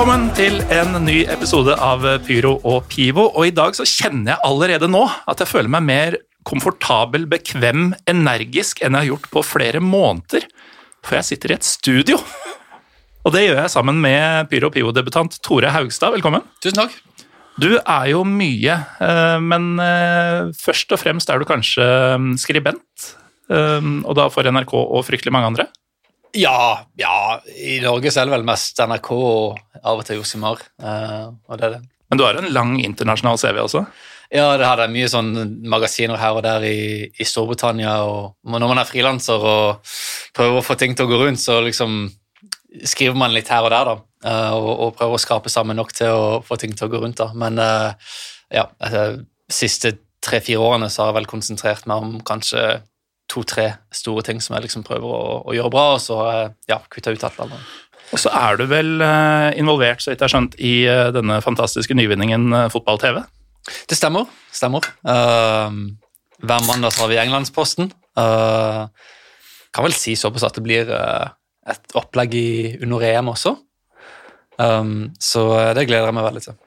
Velkommen til en ny episode av Pyro og Pivo. Og i dag så kjenner jeg allerede nå at jeg føler meg mer komfortabel, bekvem, energisk enn jeg har gjort på flere måneder. For jeg sitter i et studio. Og det gjør jeg sammen med Pyro og Pivo-debutant Tore Haugstad. Velkommen. Tusen takk. Du er jo mye, eh, men eh, først og fremst er du kanskje mm, skribent. eh, Og da for NRK og fryktelig mange andre. Ja, ja, i Norge så er det vel mest NRK og av og til Josimar. Uh, og det er det. Men du har en lang internasjonal CV også. Ja, det hadde mye sånn magasiner her og der i, i Storbritannia. og Når man er frilanser og prøver å få ting til å gå rundt, så liksom skriver man litt her og der, da. eh, og, og prøver å skape sammen nok til å få ting til å gå rundt, da. Men eh, ja, de siste tre-fire årene så har jeg vel konsentrert meg om kanskje to-tre store ting som jeg liksom prøver å, å gjøre bra, og så jeg ja, kutte ut alt andre. Og så er du vel eh, involvert, så vidt jeg har skjønt, i eh, denne fantastiske nyvinningen eh, fotball-TV? Det stemmer. stemmer. Uh, hver mandag har vi Englandsposten. Uh, kan vel si såpass at det blir eh, et opplegg i, under EM også. Um, så eh, det gleder jeg meg veldig til.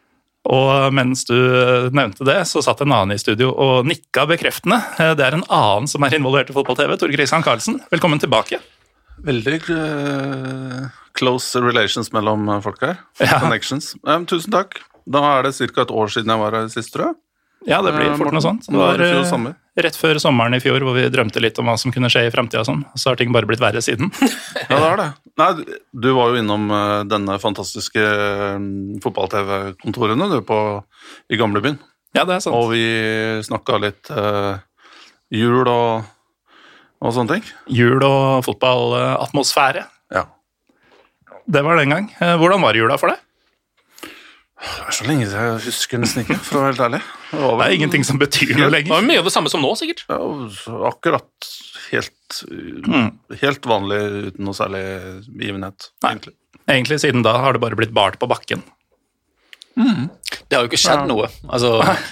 Og mens du eh, nevnte det, så satt en annen i studio og nikka bekreftende. Eh, Det er en annen som er involvert i fotball-TV, Tor Kristian Karlsen. Velkommen tilbake. Veldig eh, close relations mellom folk her. Ja. Connections. Um, tusen takk. Da er det ca. et år siden jeg var her sist, tror jeg. Ja, det blir fort noe sånt. Det det var var i fjor sommer. Rett før sommeren i fjor hvor vi drømte litt om hva som kunne skje i framtida sånn. Så har ting bare blitt verre siden. Ja, det er det. Nei, du- var jo innom eh, denne fantastiske eh, fotball-TV-kontorene du på, i gamlebyen. Ja, det er sant. Og vi snakka litt uh, jul og, og sånne ting. Jul og fotballatmosfære. Ja. Det var den gang. Eh, Hvordan var jula for deg? Det er så lenge siden jeg husker nesten ikke, for å være helt ærlig. Det vel... Det er ingenting som betyr noe lenger. Det var mye av det samme som nå, sikkert. Ja, akkurat helt, Mm. helt vanlig uten noe særlig begivenhet, egentlig. Egentlig siden da har det bare blitt bart på bakken. Det har jo ikke skjedd Ja. noe. Altså,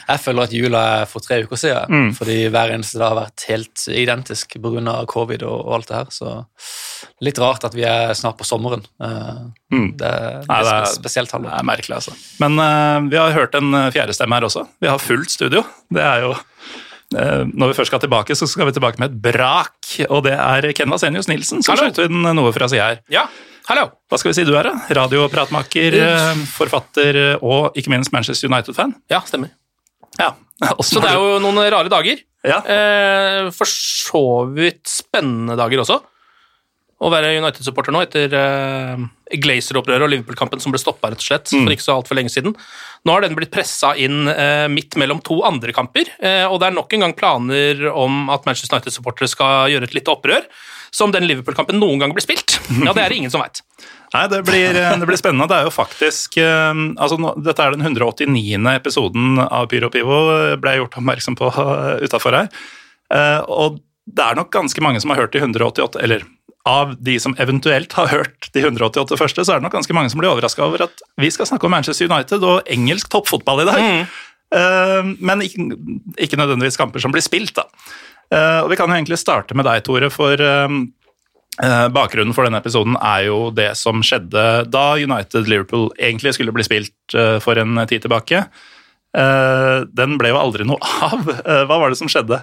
jeg føler at jula er for tre uker siden, Mm. fordi hver eneste dag har vært helt identisk pga. covid og, og alt det her. Så litt rart at vi er snart på sommeren. Eh, Mm. Det, det Nei, er det er- spe- spesielt Det er merkelig, altså. Men uh, vi har hørt en eh, fjerde stemme her også. Vi har fullt studio. Det er jo Når vi først skal tilbake, så skal vi tilbake med et brak. Og det er Ken Vasenius Nilsen som skjøt inn noe fra sida her. Ja, hallo. Hva skal vi si du er, da? Radiopratmaker, eh, forfatter og ikke minst Manchester United-fan. Ja, stemmer. Ja. Så det er jo noen rare dager. ja. Eh, for så vidt spennende dager også. Å være United-supporter nå etter uh, Glazer-opprøret og Liverpool-kampen som ble stoppa rett og slett for ikke så altfor lenge siden. Nå har den blitt pressa inn uh, midt mellom to andre kamper, uh, og det er nok en gang planer om at Manchester United-supportere skal gjøre et lite opprør. som den Liverpool-kampen noen gang blir spilt, ja, det er det ingen som veit. Nei, det blir, det blir spennende. Det er jo faktisk altså nå, Dette er den 189. episoden av Pyro Pivo, ble jeg gjort oppmerksom på uh, utafor her. Og det er nok ganske mange som har hørt de 188, eller av de som eventuelt har hørt de 188 første, så er det nok ganske mange som blir overraska over at vi skal snakke om Manchester United og engelsk toppfotball i dag. Eh, men ikke, ikke nødvendigvis kamper som blir spilt, da. Eh, og vi kan jo egentlig starte med deg, Tore, for eh, Bakgrunnen for denne episoden er jo det som skjedde da United-Liverpool egentlig skulle bli spilt for en tid tilbake. Den ble jo aldri noe av. Hva var det som skjedde?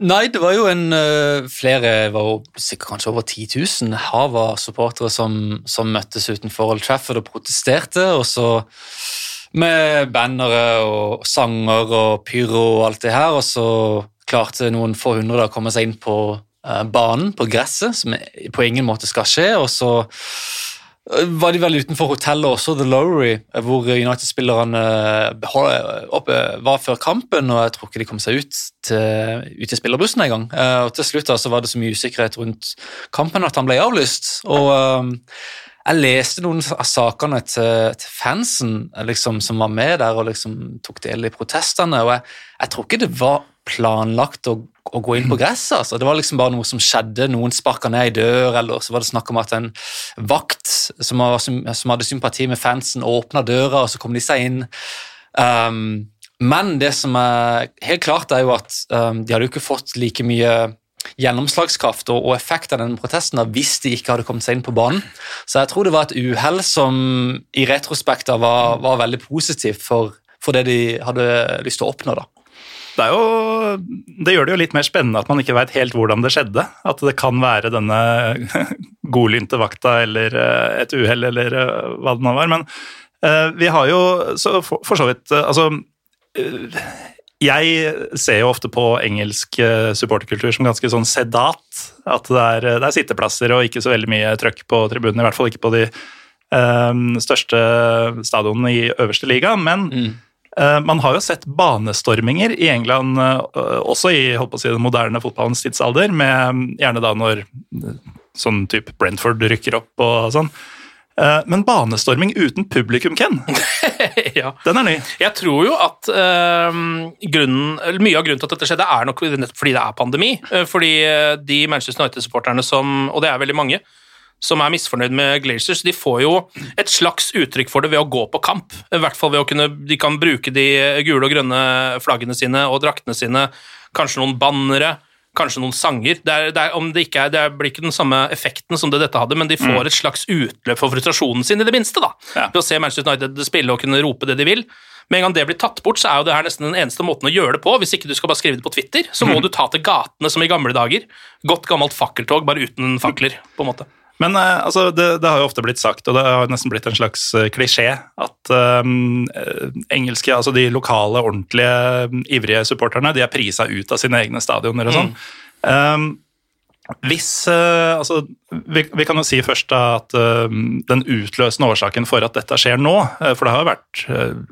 Nei, det var jo en eh, flere, var jo sikkert kanskje over 10 000 Hava-supportere som, som møttes utenfor Old Trafford og protesterte, og så med bannere og sanger og pyro og alt det her, og så klarte noen få hundre da å komme seg inn på eh, banen, på gresset, som på ingen måte skal skje, og så var de vel utenfor hotellet også, The Lowry, hvor United-spillerne var før kampen, og jeg tror ikke de kom seg ut til, ut til spillerbussen engang. Eh, til slutt da, så var det så mye usikkerhet rundt kampen at han ble avlyst. Og eh, jeg leste noen av sakene til, til fansen eh, liksom, som var med der og liksom tok del i protestene, og jeg, jeg tror ikke det var planlagt å, å gå inn på gresset. Altså. Det var liksom bare noe som skjedde, noen sparka ned ei dør, eller så var det snakk om at en vakt som, var, som, som hadde sympati med fansen, åpna døra, og så kom de seg inn. Um, men det som er helt klart, er jo at um, de hadde jo ikke fått like mye gjennomslagskraft og, og effekt av den protesten da, hvis de ikke hadde kommet seg inn på banen. Så jeg tror det var et uhell som i retrospekt var, var veldig positivt for, for det de hadde lyst til å oppnå. da. Det, jo, det gjør det jo litt mer spennende at man ikke veit helt hvordan det skjedde. At det kan være denne godlynte vakta eller eh, et uhell eller eh, hva det nå var. Men eh, vi har jo så for, for så vidt Altså jeg ser jo ofte på engelsk supporterkultur som ganske sånn sedat. At det er, det er sitteplasser og ikke så veldig mye trøkk på tribunene. I hvert fall ikke på de um, største stadionene i øverste liga. Men eh, man har jo sett banestorminger i England, eh, også i si, den moderne fotballens tidsalder. Med gjerne da når eh, sånn type Brentford rykker opp og sånn. Eh, men banestorming uten publikum, Ken, ja. den er ny. Jeg tror jo at eh, grunnen, eller mye av grunnen til at dette skjedde, er nok fordi det er pandemi. Eh, fordi eh, de Manchester United-supporterne som, og det er veldig mange, som er misfornøyd med Glazers, de får jo et slags uttrykk for det ved å gå på kamp. I hvert fall ved å kunne, De kan bruke de gule og grønne flaggene sine og draktene sine, kanskje noen bannere, kanskje noen sanger. Det, er, det, er, om det, ikke er, det blir ikke den samme effekten som det dette hadde, men de får et slags utløp for frustrasjonen sin, i det minste. da. Ja. Ved å se Manchester United spille og kunne rope det de vil. Med en gang det blir tatt bort, så er jo det her nesten den eneste måten å gjøre det på. Hvis ikke du skal bare skrive det på Twitter, så må du ta til gatene som i gamle dager. Godt gammelt fakkeltog, bare uten fakler, på en måte. Men eh, altså, det, det har jo ofte blitt sagt, og det har nesten blitt en slags eh, klisjé, at um, engelske, altså de lokale, ordentlige, ivrige supporterne, de er prisa ut av sine egne stadioner og sånn. Um, hvis altså, vi, vi kan jo si først da at uh, den utløsende årsaken for at dette skjer nå, for det har jo vært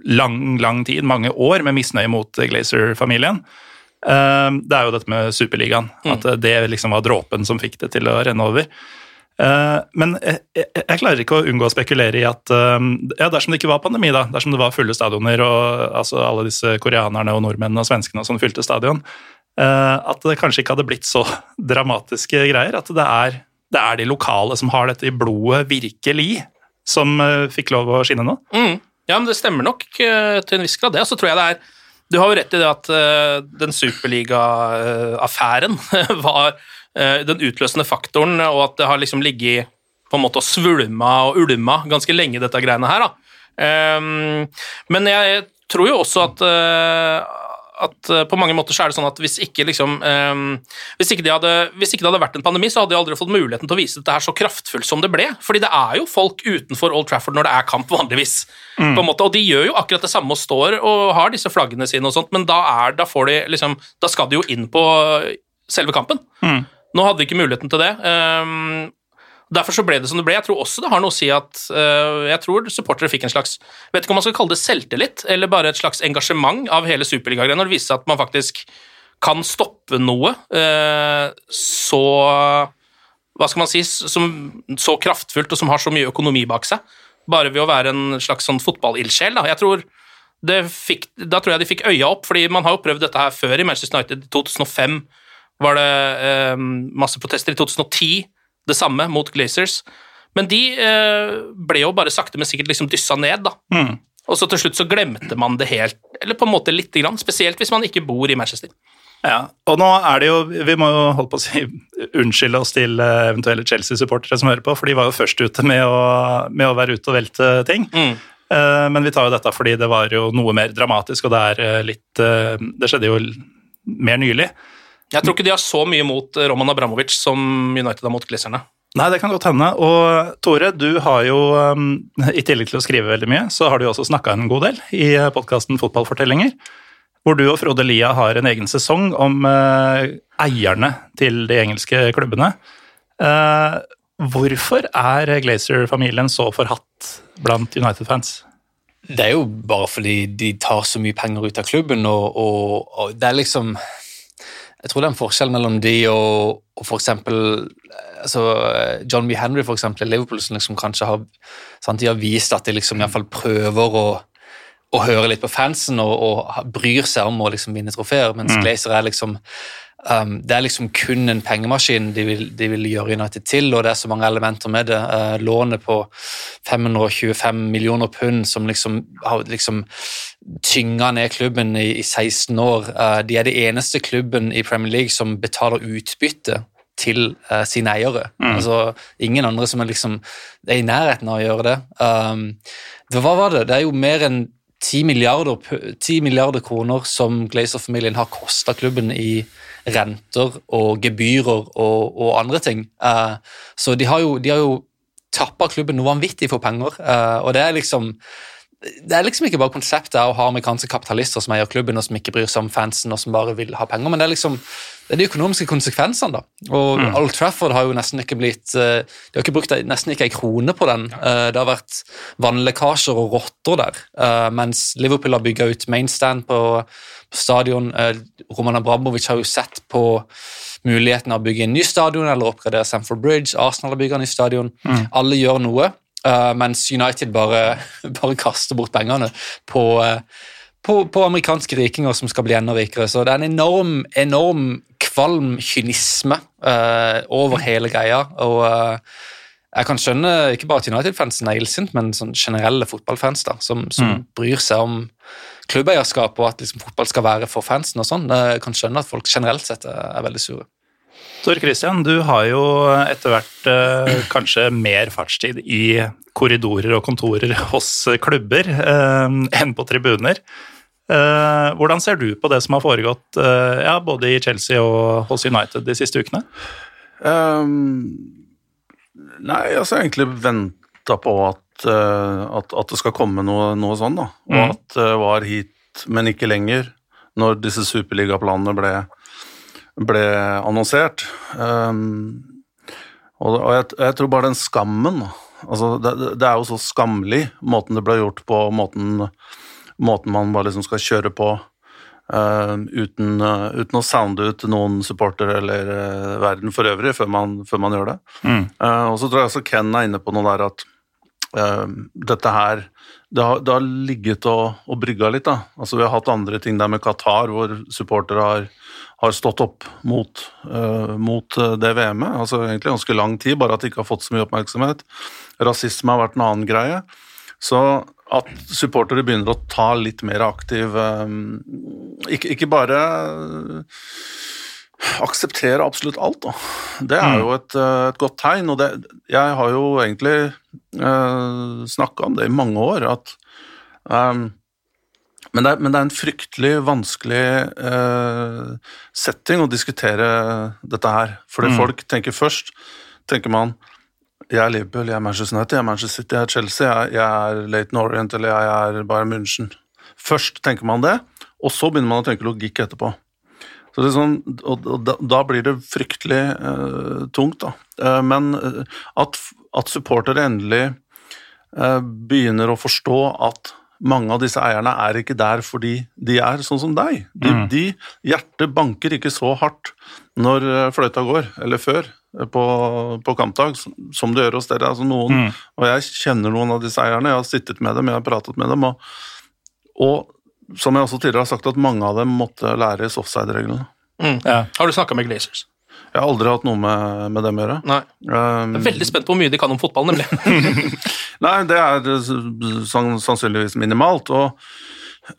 lang, lang tid, mange år, med misnøye mot Glazer-familien, Uh, det er jo dette med Superligaen. At eh, det liksom var dråpen som fikk det til å renne over. Eh, men jeg, jeg, jeg klarer ikke å unngå å spekulere i at ja, dersom det ikke var pandemi, da, dersom det var fulle stadioner og altså, alle disse koreanerne og nordmennene og svenskene som fylte stadion, eh, at det kanskje ikke hadde blitt så dramatiske greier. At det er, det er de lokale som har dette i blodet virkelig, som eh, fikk lov å skinne nå. Mm. Ja, men det stemmer nok eh, til en viss grad, det. Og så tror jeg det er Du har jo rett i det at eh, den superliga-affæren var eh, den utløsende faktoren, og at det har liksom ligget på en måte og svulma og ulma ganske lenge, dette greiene her. da. Ehm, men jeg tror jo også at eh, at eh, på mange måter så er det sånn at hvis ikke, liksom, hvis, ikke de hadde, hvis ikke det hadde vært en pandemi, så hadde de aldri fått muligheten til å vise dette her så kraftfullt som det ble. Fordi det er jo folk utenfor Old Trafford når det er kamp, vanligvis. På en måte, og de gjør jo akkurat det samme og står og har disse flaggene sine og sånt, men da, er, da, får de, liksom, da skal de jo inn på selve kampen. Nå hadde de ikke muligheten til det. Um, Derfor så ble det som det ble. Jeg tror også det har noe å si at uh, jeg tror supportere fikk en slags vet ikke om man skal kalle det selvtillit, eller bare et slags engasjement av hele superligagreia når det viser seg at man faktisk kan stoppe noe uh, så Hva skal man si som, Så kraftfullt og som har så mye økonomi bak seg. Bare ved å være en slags sånn fotballildsjel. Da. Jeg tror da tror jeg de fikk øya opp, fordi man har jo prøvd dette her før i Manchester United. I 2005 var det eh, masse protester. I 2010 det samme mot Glazers. Men de eh, ble jo bare sakte, men sikkert liksom dyssa ned, da. Og så til slutt så glemte man det helt, eller på en måte lite grann. Spesielt hvis man ikke bor i Manchester. Ja, og nå er det jo Vi må jo holde på å si unnskylde oss til eh, eventuelle Chelsea-supportere som hører på, for de var jo først ute med å, med å være ute og velte ting. Mm. Eh, Men vi tar jo dette fordi det var jo noe mer dramatisk, og det er eh, litt Det skjedde jo mer nylig. Jeg tror ikke de har så mye mot eh, Roman Abramovic som United har mot Glazerne. Nei, det kan godt hende. Og Tore, du har jo um, i tillegg til å skrive veldig mye, så har du jo også snakka en god del i podkasten Fotballfortellinger. Hvor du og Frode Lia har en egen sesong om eh, eierne til de engelske klubbene. Eh, Hvorfor er Glazer-familien så forhatt blant United-fans? Det er jo bare fordi de tar så mye penger ut av klubben, og, og, og det er liksom Jeg tror det er en forskjell mellom de og, og for eksempel altså, John B. Henry for eksempel, i Liverpool, som liksom kanskje har, sant, de har vist at de liksom i hvert fall prøver å, å høre litt på fansen og, og bryr seg om å liksom vinne trofeer, mens Mm. Glazer er liksom um, Det er liksom kun en pengemaskin de vil, de vil gjøre United til, og det er så mange elementer med det. Uh, lånet på 525 millioner pund som liksom har liksom tynga ned klubben i, i 16 år. Uh, de er det eneste klubben i Premier League som betaler utbytte til uh, sine eiere. Altså, ingen andre som er liksom er i nærheten av å gjøre det. Um, hva var det? Det er jo mer enn 10 milliarder, 10 milliarder kroner som Glazer-familien har kosta klubben i renter og gebyrer og, og andre ting. Eh, så de har jo, de har jo tappa klubben noe vanvittig for penger, eh, og det er liksom det er liksom ikke bare konseptet å ha amerikanske kapitalister som eier klubben og som ikke bryr seg om fansen og som bare vil ha penger, men det er liksom det er de økonomiske konsekvensene. da. Og Old Trafford har jo nesten ikke blitt eh, De har ikke brukt nesten ikke ei krone på den. Eh, Det har vært vannlekkasjer og rotter der, eh, mens Liverpool har bygga ut mainstand på, på stadion. Roman Abramovic har jo sett på muligheten av å bygge en ny stadion eller oppgradere Stamford Bridge. Arsenal har bygga ny stadion. Alle gjør noe. Mens United bare, bare kaster bort pengene på, på, på amerikanske rikinger som skal bli enda rikere. Så det er en enorm, enorm kvalm kynisme uh, over hele greia. Og jeg kan skjønne ikke bare at United-fansen er illsint, men sånn generelle fotballfans da, som, som bryr seg om klubbeierskap og at liksom, fotball skal være for fansen og sånn. Jeg kan skjønne at folk generelt sett er, er veldig sure. Tor Christian, du har jo etter hvert eh, kanskje mer fartstid i korridorer og kontorer hos klubber eh, enn på tribuner. Eh, hvordan ser du på det som har foregått eh, ja, både i Chelsea og hos United de siste ukene? Um, nei, altså jeg har egentlig venta på at, eh, at, at det skal komme noe, noe sånn, da. Og mm. at det var hit, men ikke lenger, når disse superligaplanene ble, ble annonsert. Um, og og jeg, jeg tror bare den skammen altså det, det er jo så skammelig, måten det ble gjort på, måten, måten man bare liksom skal kjøre på. Uh, uten, uh, uten å sounde ut noen supporter eller uh, verden for øvrig før man, før man gjør det. Eh, og så tror jeg også Ken er inne på noe der at dette her det har, det har ligget og, og brygga litt. da. Altså Vi har hatt andre ting der med Qatar, hvor supportere har, har stått opp mot, uh, mot eh, det VM-et. Altså egentlig ganske lang tid, bare at de ikke har fått så mye oppmerksomhet. Rasisme har vært en annen greie. Så at supportere begynner å ta litt mer aktiv um, ikke, ikke bare akseptere absolutt alt, da. Det er jo et, et godt tegn. Og det, jeg har jo egentlig uh, snakka om det i mange år, at ehm, men, det er, men det er en fryktelig vanskelig eh, setting å diskutere dette her. Fordi folk tenker først tenker man jeg er Liverpool, jeg er Manchester United, jeg er Manchester City, jeg er Chelsea, jeg, jeg er Leighton Orient eller jeg er Bayern München. Først tenker man det, og så begynner man å tenke logikk etterpå. Så det er sånn, og, og da, da blir det fryktelig eh, tungt, da. Eh, men eh, at, at supportere endelig eh, begynner å forstå at mange av disse eierne er ikke der fordi de er sånn som deg. De, de Hjertet banker ikke så hardt når eh, fløyta går, eller før, eh, på, på kampdag, som- det gjør hos dere. Altså noen, Og jeg kjenner noen av disse eierne, jeg har sittet med dem, jeg har pratet med dem. Og, og som jeg også tidligere har sagt, at mange av dem måtte lære offside-reglene. Ja. Har du snakka med Glazers? Jeg har aldri hatt noe med, med dem å gjøre. Nei. Um, Jeg er veldig spent på hvor mye de kan om fotball, nemlig. Nei, det er eh, sannsynligvis minimalt. Og,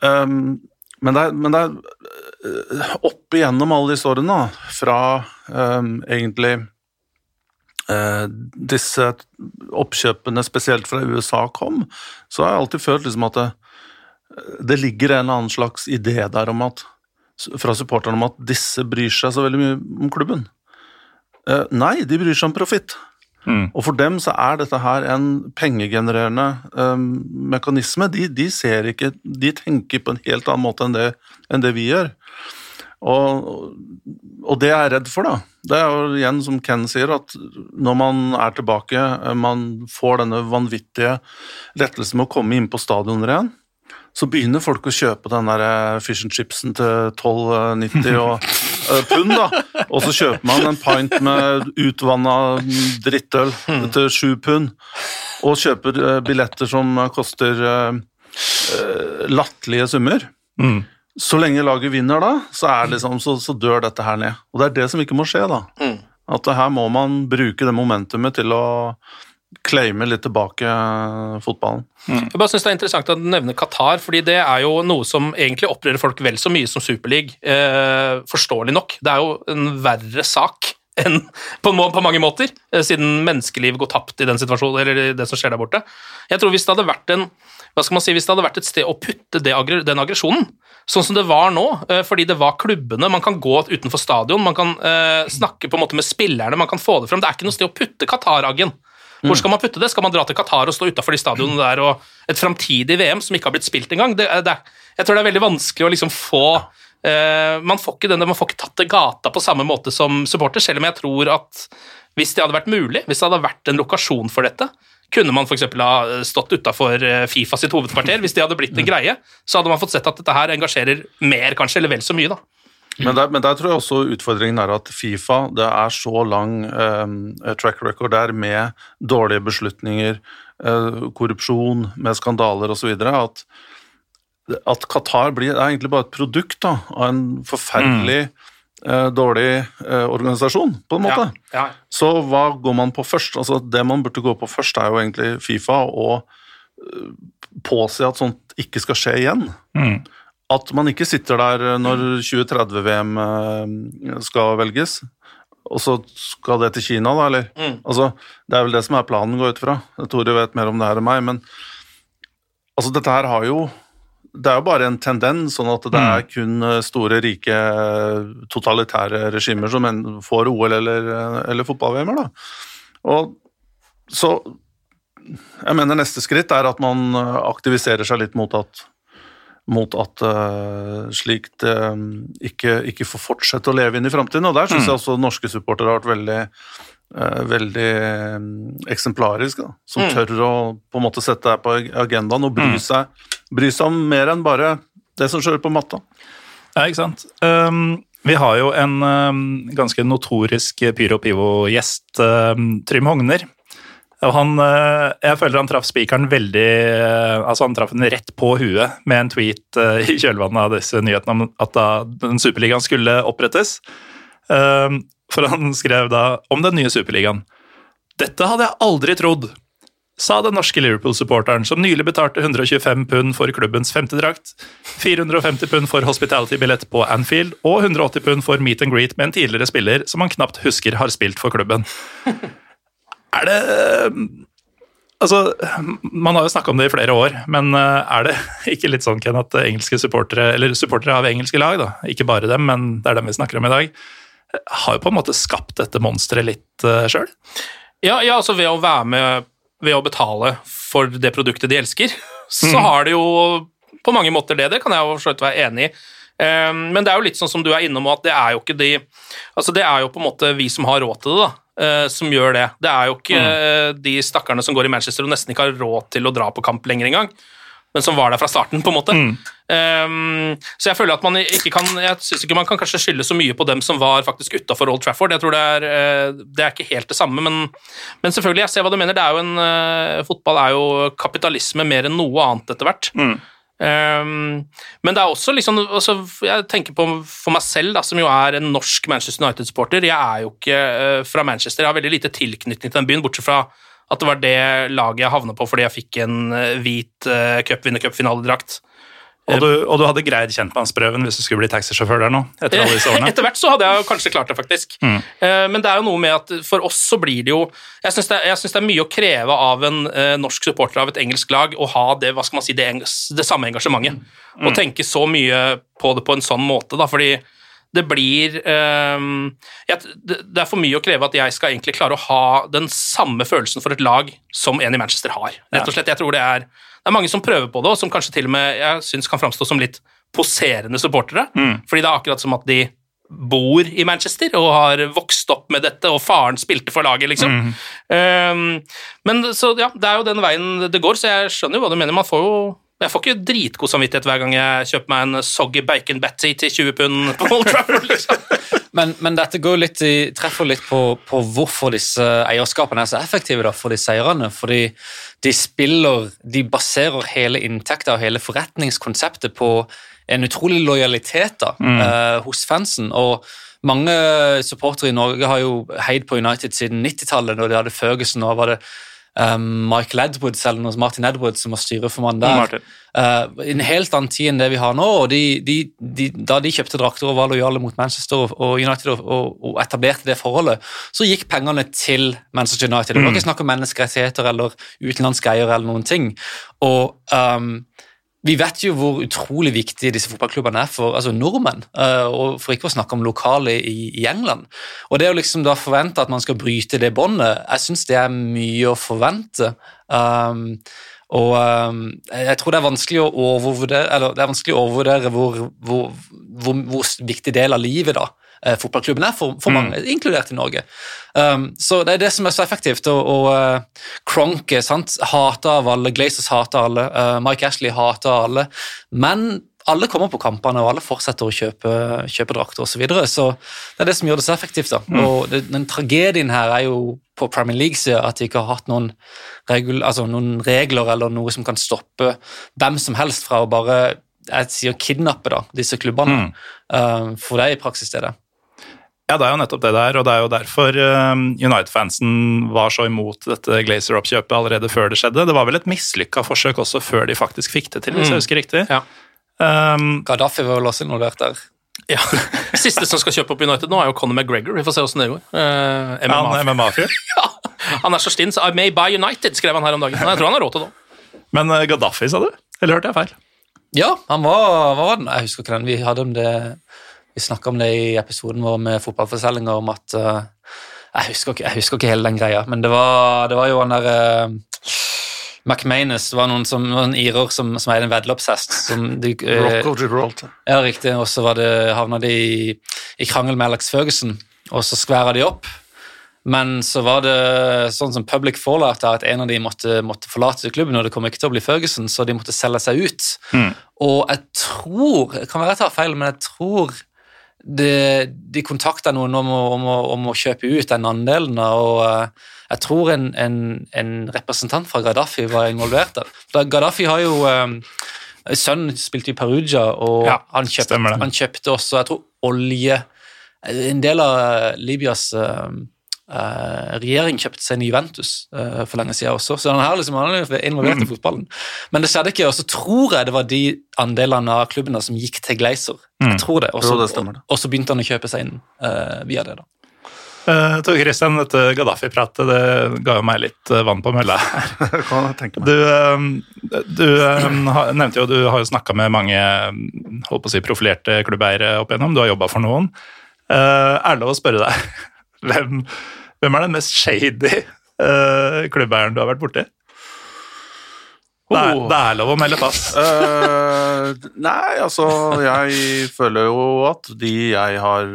um, men det er, men det er eh, opp igjennom alle disse årene, da, fra um, egentlig uh, disse oppkjøpene, spesielt fra USA, kom, så har jeg alltid følt liksom at det, det ligger en eller annen slags idé der om at fra supporterne om at disse bryr seg så veldig mye om klubben. Eh, nei, de bryr seg om profitt. Og for dem så er dette her en pengegenererende um, mekanisme. De, de ser ikke De tenker på en helt annen måte enn det, enn det vi gjør. Og, og det jeg er redd for, da, det er jo igjen som Ken sier, at når man er tilbake, eh, man får denne vanvittige lettelsen med å komme inn på stadioner igjen, så begynner folk å kjøpe den der eh, fish and chipsen til 12,90 og eh, pund, da. Og så kjøper man en pint med utvanna drittøl til 7 pund, og kjøper eh, billetter som koster eh, eh, latterlige summer. Mm. Så lenge laget vinner da, så, er liksom, så, så dør dette her ned. Og det er det som ikke må skje, da. Mm. At her må man bruke det momentumet til å claime litt tilbake fotballen. fotballen. Jeg bare synes Det er interessant at du nevner Qatar, fordi det er jo noe som egentlig opprører folk vel så mye som Superliga. Eh, forståelig nok. Det er jo en verre sak enn på, må- på mange måter, eh, siden menneskeliv går tapt i den situasjonen, eller det som skjer der borte. Jeg tror hvis det hadde vært en hva skal man si, hvis det hadde vært et sted å putte det, den aggresjonen, sånn som det var nå, eh, fordi det var klubbene, man kan gå utenfor stadion, man kan eh, snakke på en måte med spillerne, man kan få det fram det er ikke noe sted å putte Qatar-aggen. Hvor skal man putte det? Skal man dra til Qatar og stå utafor de stadionene der og et framtidig VM som ikke har blitt spilt engang? Det, er- det, jeg tror det er veldig vanskelig å liksom få uh, man, får ikke denne, man får ikke tatt til gata på samme måte som supporter, selv om jeg tror at hvis det hadde vært mulig, hvis det hadde vært en lokasjon for dette, kunne man f.eks. ha stått utafor Fifa sitt hovedkvarter. Hvis det hadde blitt en greie, så hadde man fått sett at dette her engasjerer mer, kanskje, eller vel så mye. da. Men der, men der tror jeg også utfordringen er at Fifa det er så lang eh, track record der med dårlige beslutninger, eh, korrupsjon, med skandaler osv. at at Qatar blir, er egentlig bare et produkt da, av en forferdelig eh, dårlig eh, organisasjon, på en måte. Ja, ja. Så hva går man på først? Altså, det man burde gå på først, er jo egentlig Fifa, og eh, påse at sånt ikke skal skje igjen. Mm. At man ikke sitter der eh, når 2030-VM eh, skal velges, og så skal det til Kina, da, eller? Mm. Altså, det er vel det som er planen, går ut fra. Tore vet mer om det her enn meg, men altså, dette her har jo det er jo bare en tendens, sånn at det er kun eh, store, rike, totalitære regimer som får OL eller, eller fotball-VM-er, da. Og så Jeg mener neste skritt er at man aktiviserer seg litt mot at mot at uh, slikt uh, ikke, ikke får fortsette å leve inn i framtiden. Og der syns jeg også norske supportere har vært veldig, uh, veldig eksemplariske. Da, som tør å på en måte sette deg på agendaen og bry, seg, bry seg om mer enn bare det som skjer på matta. Ja, ikke sant. Um, vi har jo en um, ganske notorisk Pyro Pivo-gjest, um, Trym Hogner. Han, uh, jeg føler han traff spikeren veldig uh, Altså han traff den rett på huet med en tweet uh, i kjølvannet av disse nyhetene om at da den superligaen skulle opprettes. For han skrev da om den nye superligaen. Dette hadde jeg aldri trodd, sa den norske Liverpool-supporteren som nylig betalte 125 pund for klubbens femte drakt, 450 pund for hospitality-billett på Anfield og 180 pund for meet and greet med en tidligere spiller som han knapt husker har spilt for klubben. Er det Altså, Man har jo snakka om det i flere år, men eh, er det ikke litt sånn Ken, at engelske supportere, eller supportere av engelske lag, da, ikke bare dem, men det er dem vi snakker om i dag, har jo på en måte skapt dette monsteret litt uh, sjøl? Ja, ja, altså ved å være med ved å betale for det produktet de elsker, så Mm. har det jo på mange måter det. Det kan jeg jo for være enig i. Um, Men det er jo litt sånn som du er innom, at det er jo ikke de Altså, det er jo på en måte vi som har råd til det, da. Eh, Som gjør det. Det er jo ikke mm. de stakkarene som går i Manchester og nesten ikke har råd til å dra på kamp lenger engang, men som var der fra starten, på en måte. Um, så jeg føler at man ikke kan Jeg syns ikke man kan kanskje skylde så mye på dem som var faktisk utafor Old Trafford. Jeg tror det er, eh, det er ikke helt det samme, men, men selvfølgelig, jeg ser hva du mener. Det er jo en, eh, fotball er jo kapitalisme mer enn noe annet etter hvert. Um, men det er også liksom altså, Jeg tenker på for meg selv, da, som jo er en norsk Manchester United-supporter. Jeg er jo ikke uh, fra Manchester, jeg har veldig lite tilknytning til den byen, bortsett fra at det var det laget jeg havna på fordi jeg fikk en eh, hvit uh, cupvinner-cupfinaledrakt. Og, du, og du hadde greid kjentmannsprøven hvis du skulle bli taxisjåfør der nå? etter alle disse årene? Etter hvert så hadde jeg kanskje klart det, faktisk. Mm. Men det er jo noe med at for oss så blir det jo Jeg syns det, det er mye å kreve av en eh, norsk supporter av et engelsk lag å ha det hva skal man si, det, det samme engasjementet. Og tenke så mye på det på en sånn måte, da, fordi det blir eh, jeg, det, er for mye å kreve at jeg skal egentlig klare å ha den samme følelsen for et lag som en i Manchester har. Rett og slett, jeg tror det er det er mange som prøver på det, og som kanskje til og med jeg synes kan framstå som litt poserende supportere. Fordi det er akkurat som at de bor i Manchester og har vokst opp med dette, og faren spilte for laget, liksom. Um, men så ja, det er jo den veien det går, så jeg skjønner jo hva du mener. Man får jo jeg får ikke dritgod samvittighet hver gang jeg kjøper meg en soggy bacon Betty til 20 pund på Old Trafford. Liksom. Men, men dette går litt i, treffer litt på, på hvorfor disse eierskapene er så effektive da, for disse eierne. Fordi de spiller De baserer hele inntekta og hele forretningskonseptet på en utrolig lojalitet da, eh, hos fansen. og mange supportere i Norge har jo heid på United siden 90-tallet, da de hadde Ferguson. og var det um, Michael Edwards eller noe, Martin Edwards som var styreformann der. Martin. Uh, en helt annen tid enn det vi har nå. og de, de, de, Da de kjøpte drakter og var lojale mot Manchester og, og United og, og, og etablerte det forholdet, så gikk pengene til Manchester United. Det var ikke snakk om menneskerettigheter eller utenlandske eiere eller noen ting. Og um, vi vet jo hvor utrolig viktige disse fotballklubbene er for altså nordmenn, eh, og for ikke å snakke om lokale i, i England. Og det å liksom da forvente at man skal bryte det båndet, jeg syns det er mye å forvente. Um, og um, jeg tror det er vanskelig å overvurdere, eller det er vanskelig å overvurdere hvor, hvor, hvor, hvor viktig del av livet da eh, fotballklubben er for, for mange, inkludert i Norge. Um, så det er det som er så effektivt. Og, og uh, Cronke hater av alle, Glazers hater alle, uh, Mike Ashley hater alle. Men alle kommer på kampene, og alle fortsetter å kjøpe, kjøpe drakter osv. Så, videre. så det er det som gjør det så effektivt. da. Og det, den Tragedien her er jo på Premier League-sida at de ikke har hatt noen, regul, altså noen regler eller noe som kan stoppe hvem som helst fra å bare jeg sier kidnappe da, disse klubbene. Uh, for det er i praksis det det. Ja, det er jo nettopp det det er, og det er jo derfor um, United-fansen var så imot dette Glazer-oppkjøpet allerede før det skjedde. Det var vel et mislykka forsøk også før de faktisk fikk det til, hvis jeg husker riktig. Ja. Um, Gaddafi var vel også involvert der. Ja. Siste som skal kjøpe opp United nå, er jo Conor McGregor. Vi får se åssen det går. Uh, MMA. MMA-fyr. ja, han er så stinn, så I may buy United, skrev han her om dagen. Men jeg tror han har råd til det. Men uh, Gaddafi, sa du? Eller hørte jeg feil? Ja, han var, hva var den? Jeg husker ikke den. Vi hadde om det Vi snakka om det i episoden vår med fotballfortellinger om at uh, jeg, husker ikke, jeg husker ikke hele den greia, men det var, det var jo han der uh, McManus var noen som, noen en irer som, som eide en veddeløpshest. uh, Rock of Gibraltar. Ja, riktig. Og så var havna de i, i krangel med Alex Ferguson, og så skværa de opp. Men så var det sånn som public fallout at en av de måtte, måtte forlate klubben, og det kom ikke til å bli Ferguson, så de måtte selge seg ut. Og jeg tror Det kan være jeg tar feil, men jeg tror det, de kontakta noen om å, om, å, om å kjøpe ut den andelen, og eh, jeg tror en, en, en representant fra Gaddafi var involvert. For Gaddafi har jo um, Sønnen spilte i Perugia, og Ja, han, kjøpte, han kjøpte også jeg tror, olje En del av Libyas um, eh, regjering kjøpte seg en Juventus eh, for lenge siden også, så han er liksom han er involvert i fotballen. Men det skjedde ikke, og så tror jeg det var de andelene av klubbene som gikk til Glazer. Mm. Jeg tror det. Og så, begynte han å kjøpe seg inn eh, via det. da. Uh, Tor Christian, dette Gaddafi-pratet det ga jo meg litt eh, vann på mølla. Du, um, du nevnte jo du har jo snakka med mange holdt på å si, profilerte klubbeiere opp igjennom. Du har jobba for noen. Uh, er det lov å spørre deg hvem, hvem er den mest shady uh, klubbeieren du har vært borti? Det er, Oh. det er lov å melde pass. uh, nei, altså Jeg føler jo at de jeg har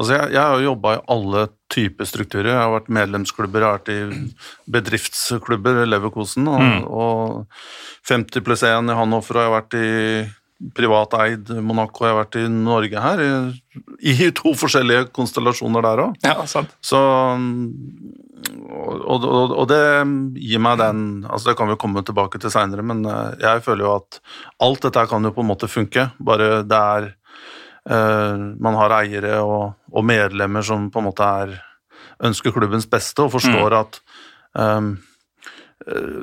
Altså Jeg, jeg har jo jobba i alle typer strukturer. Jeg har vært medlemsklubber, jeg har vært i bedriftsklubber, Leverkosen, og, og 50 pluss 1 i Hannover, og jeg har vært i privateid Monaco, jeg har vært i Norge her, i, i to forskjellige konstellasjoner der òg. Ja, sant. Så og, og, og det gir meg den altså Det kan vi komme tilbake til seinere, men eh, jeg føler jo at alt dette kan jo på en måte funke, bare det er eh, Man har eiere og, og medlemmer som på en måte er ønsker klubbens beste og forstår at um, eh,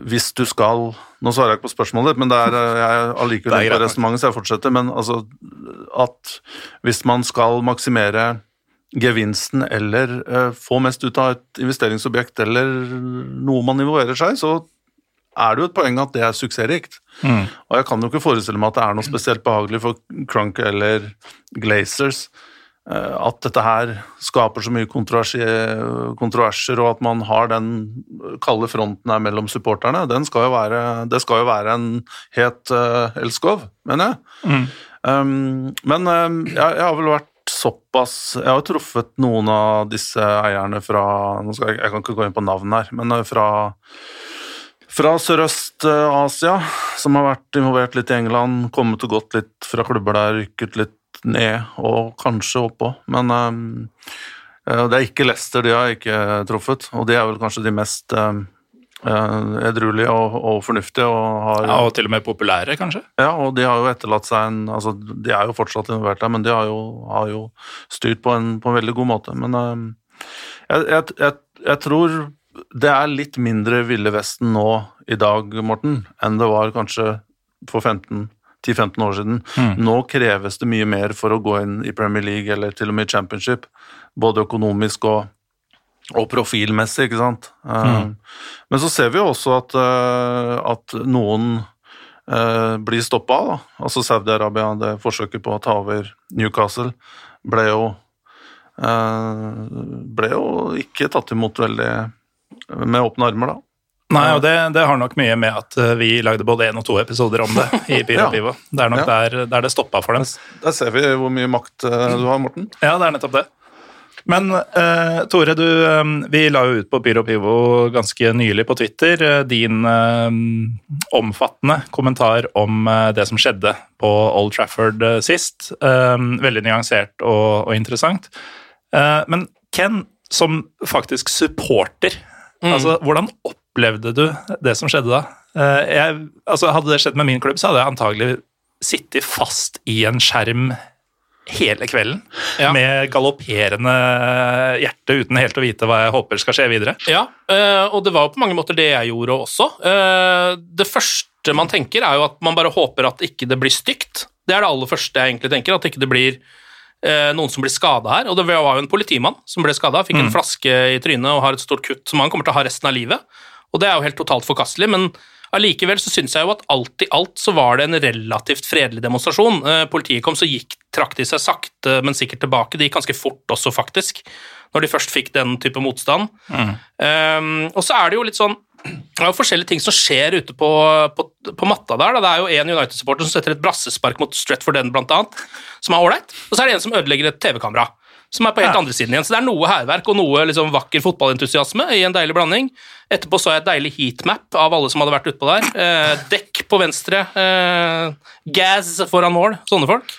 hvis du skal Nå svarer jeg ikke på spørsmålet men det er, eh, jeg allikevel inne på resonnementet, så jeg fortsetter. Men altså at hvis man skal maksimere gevinsten eller uh, få mest ut av et investeringsobjekt eller noe man involverer seg, så er det jo et poeng at det er suksessrikt. Og jeg kan jo ikke forestille meg at det er noe spesielt behagelig for Crunk eller Glazers eh, at dette her skaper så mye kontroverser, og at man har den kalde fronten her mellom supporterne. Den skal jo være, det skal jo være en het uh, elskov, mener jeg. Um, men um, jeg, jeg har vel vært såpass Jeg har jo truffet noen av disse eierne fra jeg, jeg kan ikke gå inn på navn her, men eh, fra, fra Sørøst-Asia, som har vært involvert litt i England, kommet og gått litt fra klubber der, rykket litt ned og kanskje oppå. Men um, det er ikke Leicester de har ikke truffet, og de er vel kanskje de mest eh, edruelige og, og fornuftige. Og, har, Ja, og til og med populære, kanskje? ja, og de har jo etterlatt seg en altså, De er jo fortsatt involvert der, men de har jo, har jo styrt på en, på en veldig god måte. Men um, jeg, jeg, jeg, jeg tror det er litt mindre Ville Vesten nå i dag, Morten, enn det var kanskje for 15 10-15 år siden. Nå kreves det mye mer for å gå inn i Premier League eller til og med i Championship, både økonomisk og, og profilmessig, ikke sant. Eh, Men så ser vi jo også at, uh, at noen uh, blir stoppa av. Da. Altså Saudi-Arabia, det forsøket på å ta over Newcastle, ble jo eh, ble jo ikke tatt imot veldig med åpne armer, da. Nei, og det, det har nok mye med at eh, vi lagde både én og to episoder om det i Pyro Ja. Det er nok Ja. der, der det stoppa for dem. Der ser vi hvor mye makt eh, du har, Morten. Ja, det er nettopp det. Men uh, Tore, du, um, vi la jo ut på Pyro Pivo ganske nylig på Twitter uh, din omfattende kommentar om det som skjedde på Old Trafford sist. Veldig nyansert og, og interessant. Men Ken, som faktisk supporter, altså, hvordan opplevde du det som skjedde da? Eh, jeg, altså, hadde det skjedd med min klubb, så hadde jeg antagelig sittet fast i en skjerm hele kvelden Ja. med galopperende hjerte uten helt å vite hva jeg håper skal skje videre. Ja, eh, og det var på mange måter det jeg gjorde også. Eh, Det første man tenker, er jo at man bare håper at ikke det blir stygt. Det er det aller første jeg egentlig tenker, at ikke det blir noen som blir skada her. Og det var jo en politimann som ble skada, fikk en flaske i trynet og har et stort kutt som han kommer til å ha resten av livet. Og det er jo helt totalt forkastelig, men allikevel så syns jeg jo at alt i alt så var det en relativt fredelig demonstrasjon. Eh, Politiet kom, så gikk, trakk de seg sakte, men sikkert tilbake. Det gikk ganske fort også, faktisk, når de først fikk den type motstand. Um, og så er det jo litt sånn det er jo forskjellige ting som skjer ute på, på, på matta der. Da. Det er jo en United-supporter som setter et brassespark mot Stretford End, blant annet, som er ålreit. Og så er det en som ødelegger et TV-kamera, som er på helt andre siden igjen. Så det er noe hærverk og noe liksom, vakker fotballentusiasme i en deilig blanding. Etterpå så jeg et deilig heatmap av alle som hadde vært utpå der. Eh, dekk på venstre, eh, gas foran mål, sånne folk.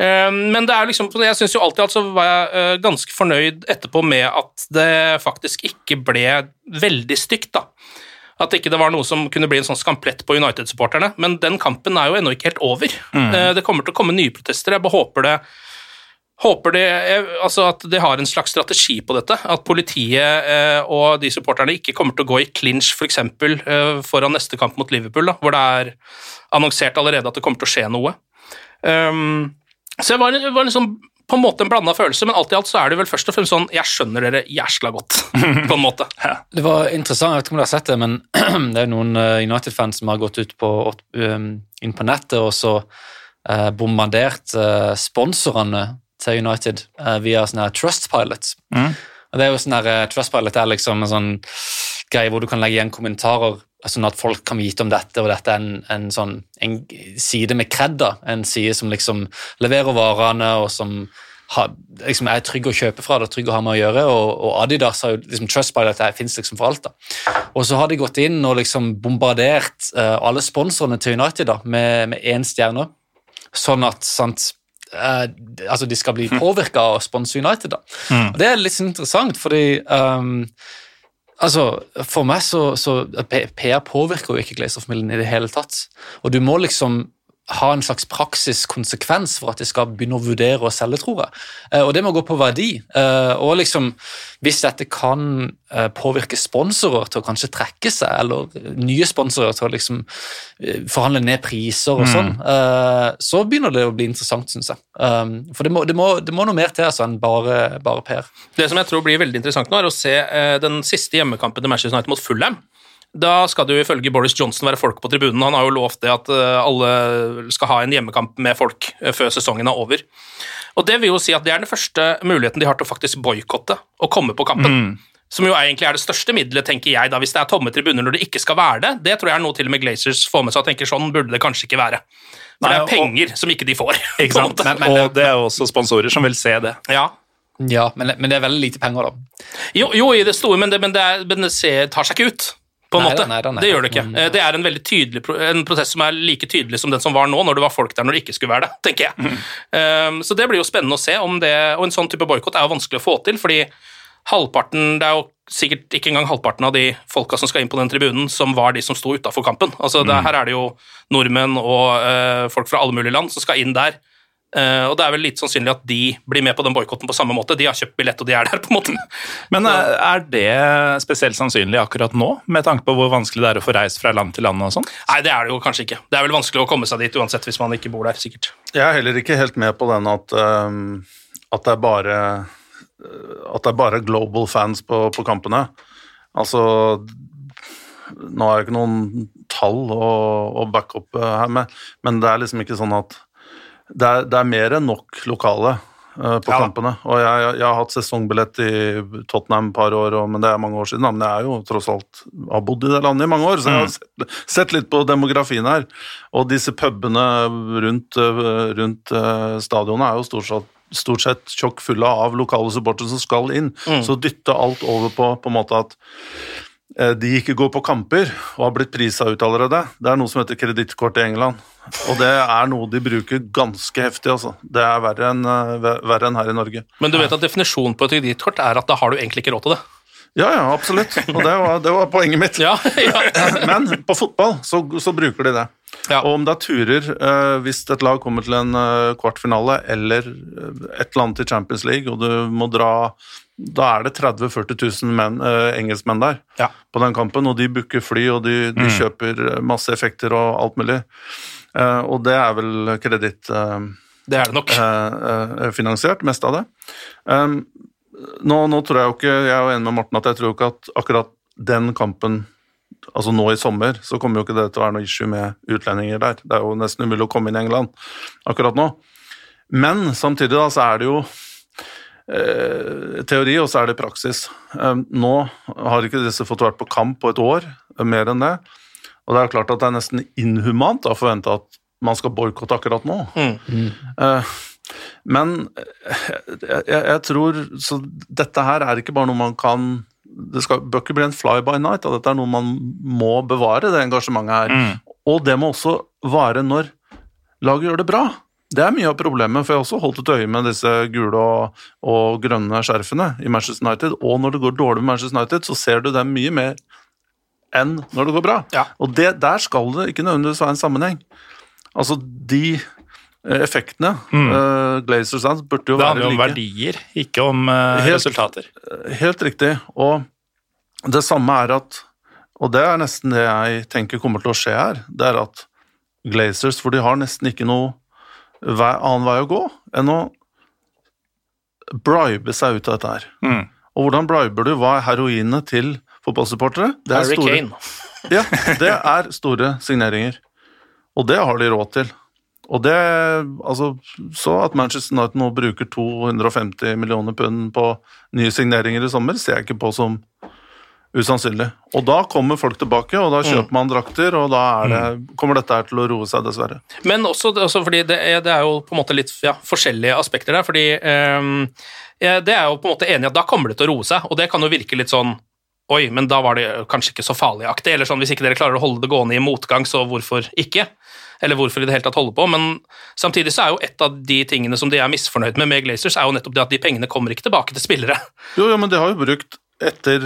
Eh, Men det er liksom, jeg synes jo alltid altså var jeg eh, ganske fornøyd etterpå med at det faktisk ikke ble veldig stygt. da. At ikke det var noe som kunne bli en sånn skamplett på United-supporterne. Men den kampen er jo ennå ikke helt over. Mm. Det kommer til å komme nye protester. Jeg bare håper det Håper de, altså at de har en slags strategi på dette. At politiet eh, og de supporterne ikke kommer til å gå i clinch f.eks. For eh, foran neste kamp mot Liverpool, da, hvor det er annonsert allerede at det kommer til å skje noe. Um, så det var, var liksom på en måte en blanda følelse, men alt i alt så er det vel først og fremst sånn Jeg skjønner dere jæsla godt, på en måte. Det var interessant, jeg vet ikke om dere har sett det, men det er noen eh, United-fans som har gått ut på, um, inn på nettet og så eh, bombardert eh, sponsorene til United uh, via sånn her Trustpilot. Og det er jo sånn her, eh, Trustpilot er liksom en sånn greie hvor du kan legge igjen kommentarer sånn at folk kan vite om dette, og dette er en, en sånn en side med kred. En side som liksom leverer varene, og som ha, liksom er trygg å kjøpe fra det, trygg å ha med å gjøre, og, og Adidas har jo liksom Trustpilot fins liksom for alt. da. Og så har de gått inn og liksom bombardert uh, alle sponsorene til United da, med én stjerne, sånn at sant, eh, altså de skal bli påvirka av å sponse United. da. Og Det er litt interessant, fordi um, altså, For meg så, så PR påvirker jo ikke Glazer-familien i det hele tatt. Og du må liksom ha en slags praksisk konsekvens for at de skal begynne å vurdere å selge, tror jeg. Eh, Og det må gå på verdi. Eh, Og liksom, hvis dette kan eh, påvirke sponsorer til å kanskje trekke seg, eller nye sponsorer til å liksom forhandle ned priser og sånn, mm. så begynner det å bli interessant, syns jeg. Um, For det må, det, må, det må noe mer til altså, enn bare, bare PR. Det som jeg tror blir veldig interessant nå, er å se den siste hjemmekampen til Manchester United mot Fulham. Da skal det jo ifølge Boris Johnson være folk på tribunen. Han har jo lovt det at eh, alle skal ha en hjemmekamp med folk eh, før sesongen er over. Og Det vil jo si at det er den første muligheten de har til å faktisk boikotte og komme på kampen. Som jo egentlig er det største middelet, tenker jeg, da, hvis det er tomme tribuner når det ikke skal være det. Det tror jeg er noe til og med Glazers får med seg og tenker sånn burde det kanskje ikke være. For Nei, det er og- penger som ikke de får. Ikke sant? Men- men- og det er jo også sponsorer som vil se det. Ja. Ja, men, men det er veldig lite penger, da. Jo, jo, i det store, men det, men det, er, men det ser, tar seg ikke ut. På en Nei måte. nei nei det gjør det ikke. Mm. Eh, Det er en veldig tydelig en prosess som er like tydelig som den som var nå, når det var folk der når det ikke skulle være det, tenker jeg. Um, så det blir jo spennende å se om det Og en sånn type boikott er jo vanskelig å få til, fordi halvparten Det er jo sikkert ikke engang halvparten av de folka som skal inn på den tribunen, som var de som sto utafor kampen. Altså, det, her er det jo nordmenn og uh, folk fra alle mulige land som skal inn der. Eh, og det er vel litt sannsynlig at de blir med på den boikotten på samme måte. De har kjøpt billett, og de er der, på en måte. Men er er det spesielt sannsynlig akkurat nå, med tanke på hvor vanskelig det er å få reist fra land til land og sånn? Nei, det er det jo kanskje ikke. Det er vel vanskelig å komme seg dit uansett hvis man ikke bor der, sikkert. Jeg er heller ikke helt med på den at, ehm, at det er bare at det er bare global fans på, på kampene. Altså Nå er det ikke noen tall å, å backe opp eh, her, med, men det er liksom ikke sånn at Det er, det er mer enn nok lokale eh, på Ja kampene. Og jeg, jeg, jeg har hatt sesongbillett i Tottenham et par år, og, men det er mange år siden. Men jeg er jo tross alt har bodd i det landet i mange år, så jeg har sett, sett litt på demografien her. Og disse pubene rundt, øh, rundt øh, stadionet er jo stort sett, stort sett tjokk fulle av lokale supportere som skal inn. Så dytte alt over på på en måte at eh, de ikke går på kamper og har blitt prisa ut allerede. Det er noe som heter kredittkort i England. Og det er noe de bruker ganske heftig, altså. Det er verre enn øh, verre enn her i Norge. Men du vet at definisjonen på et kredittkort er at da har du egentlig ikke råd til det. Ja, ja, absolutt. Og det var, det var poenget mitt. Ja, ja. Men på fotball så, så bruker de det. Ja. Og om det er turer, eh, hvis et lag kommer til en eh, kvartfinale eller eh, et eller annet i Champions League, og du må dra Da er det 30 000-40 000 menn, eh, engelskmenn der Ja. på den kampen, og de booker fly, og de, de kjøper masse effekter og alt mulig. Eh, og det er vel kreditt... Eh, Det er det nok. eh, eh, finansiert, mest av det. Um, nå, nå tror jeg jo ikke, jeg er jo enig med Morten at jeg tror ikke at akkurat den kampen, altså nå i sommer, så kommer jo ikke det til å være noe issue med utlendinger der. Det er jo nesten umulig å komme inn i England akkurat nå. Men samtidig da, så er det jo eh, teori, og så er det praksis. Um, nå har ikke disse fått vært på kamp på et år, mer enn det. Og det er jo klart at det er nesten inhumant å forvente at man skal boikotte akkurat nå. Mm. men eh, jeg, jeg tror Så dette her er ikke bare noe man kan Det skal, bør ikke bli en fly by night. Dette er noe man må bevare, det engasjementet her. Og det må også vare når laget gjør det bra. Det er mye av problemet, for jeg har også holdt et øye med disse gule og, og grønne skjerfene i Manchester United, og når det går dårlig med Manchester United, så ser du dem mye mer enn når det går bra. Ja. Og det, der skal det ikke nødvendigvis være en sammenheng. Altså, de effektene. effektene Uh, Glazers Dance burde jo være... Det handler om like. verdier, ikke om uh, Helt- resultater. Helt riktig. Og det samme er at Og det er nesten det jeg tenker kommer til å skje her. Det er at Glazers, for de har nesten ikke noe annen vei å gå enn å bribe seg ut av dette her. Mm. Og hvordan briber du? Hva er heroinet til fotballsupportere? Det er Harry store- Kane. Ja, det er store signeringer. Og det har de råd til. Og det, altså, Så at Manchester United nå bruker 250 millioner pund på nye signeringer i sommer, ser jeg ikke på som usannsynlig. Og da kommer folk tilbake, og da kjøper man drakter, og da er det, kommer dette her til å roe seg, dessverre. Men også, også fordi det er, det er jo på en måte litt ja, forskjellige aspekter der. fordi um, Det er jo på en måte enig i at da kommer det til å roe seg, og det kan jo virke litt sånn Oi, men da var det kanskje ikke så farlig-aktig. Eller sånn, hvis ikke dere klarer å holde det gående i motgang, så hvorfor ikke? Eller hvorfor i det hele tatt holde på? Men samtidig så er jo et av de tingene som de er misfornøyd med med Glazers, er jo nettopp det at de pengene kommer ikke tilbake til spillere. Jo, jo, men de har jo brukt etter,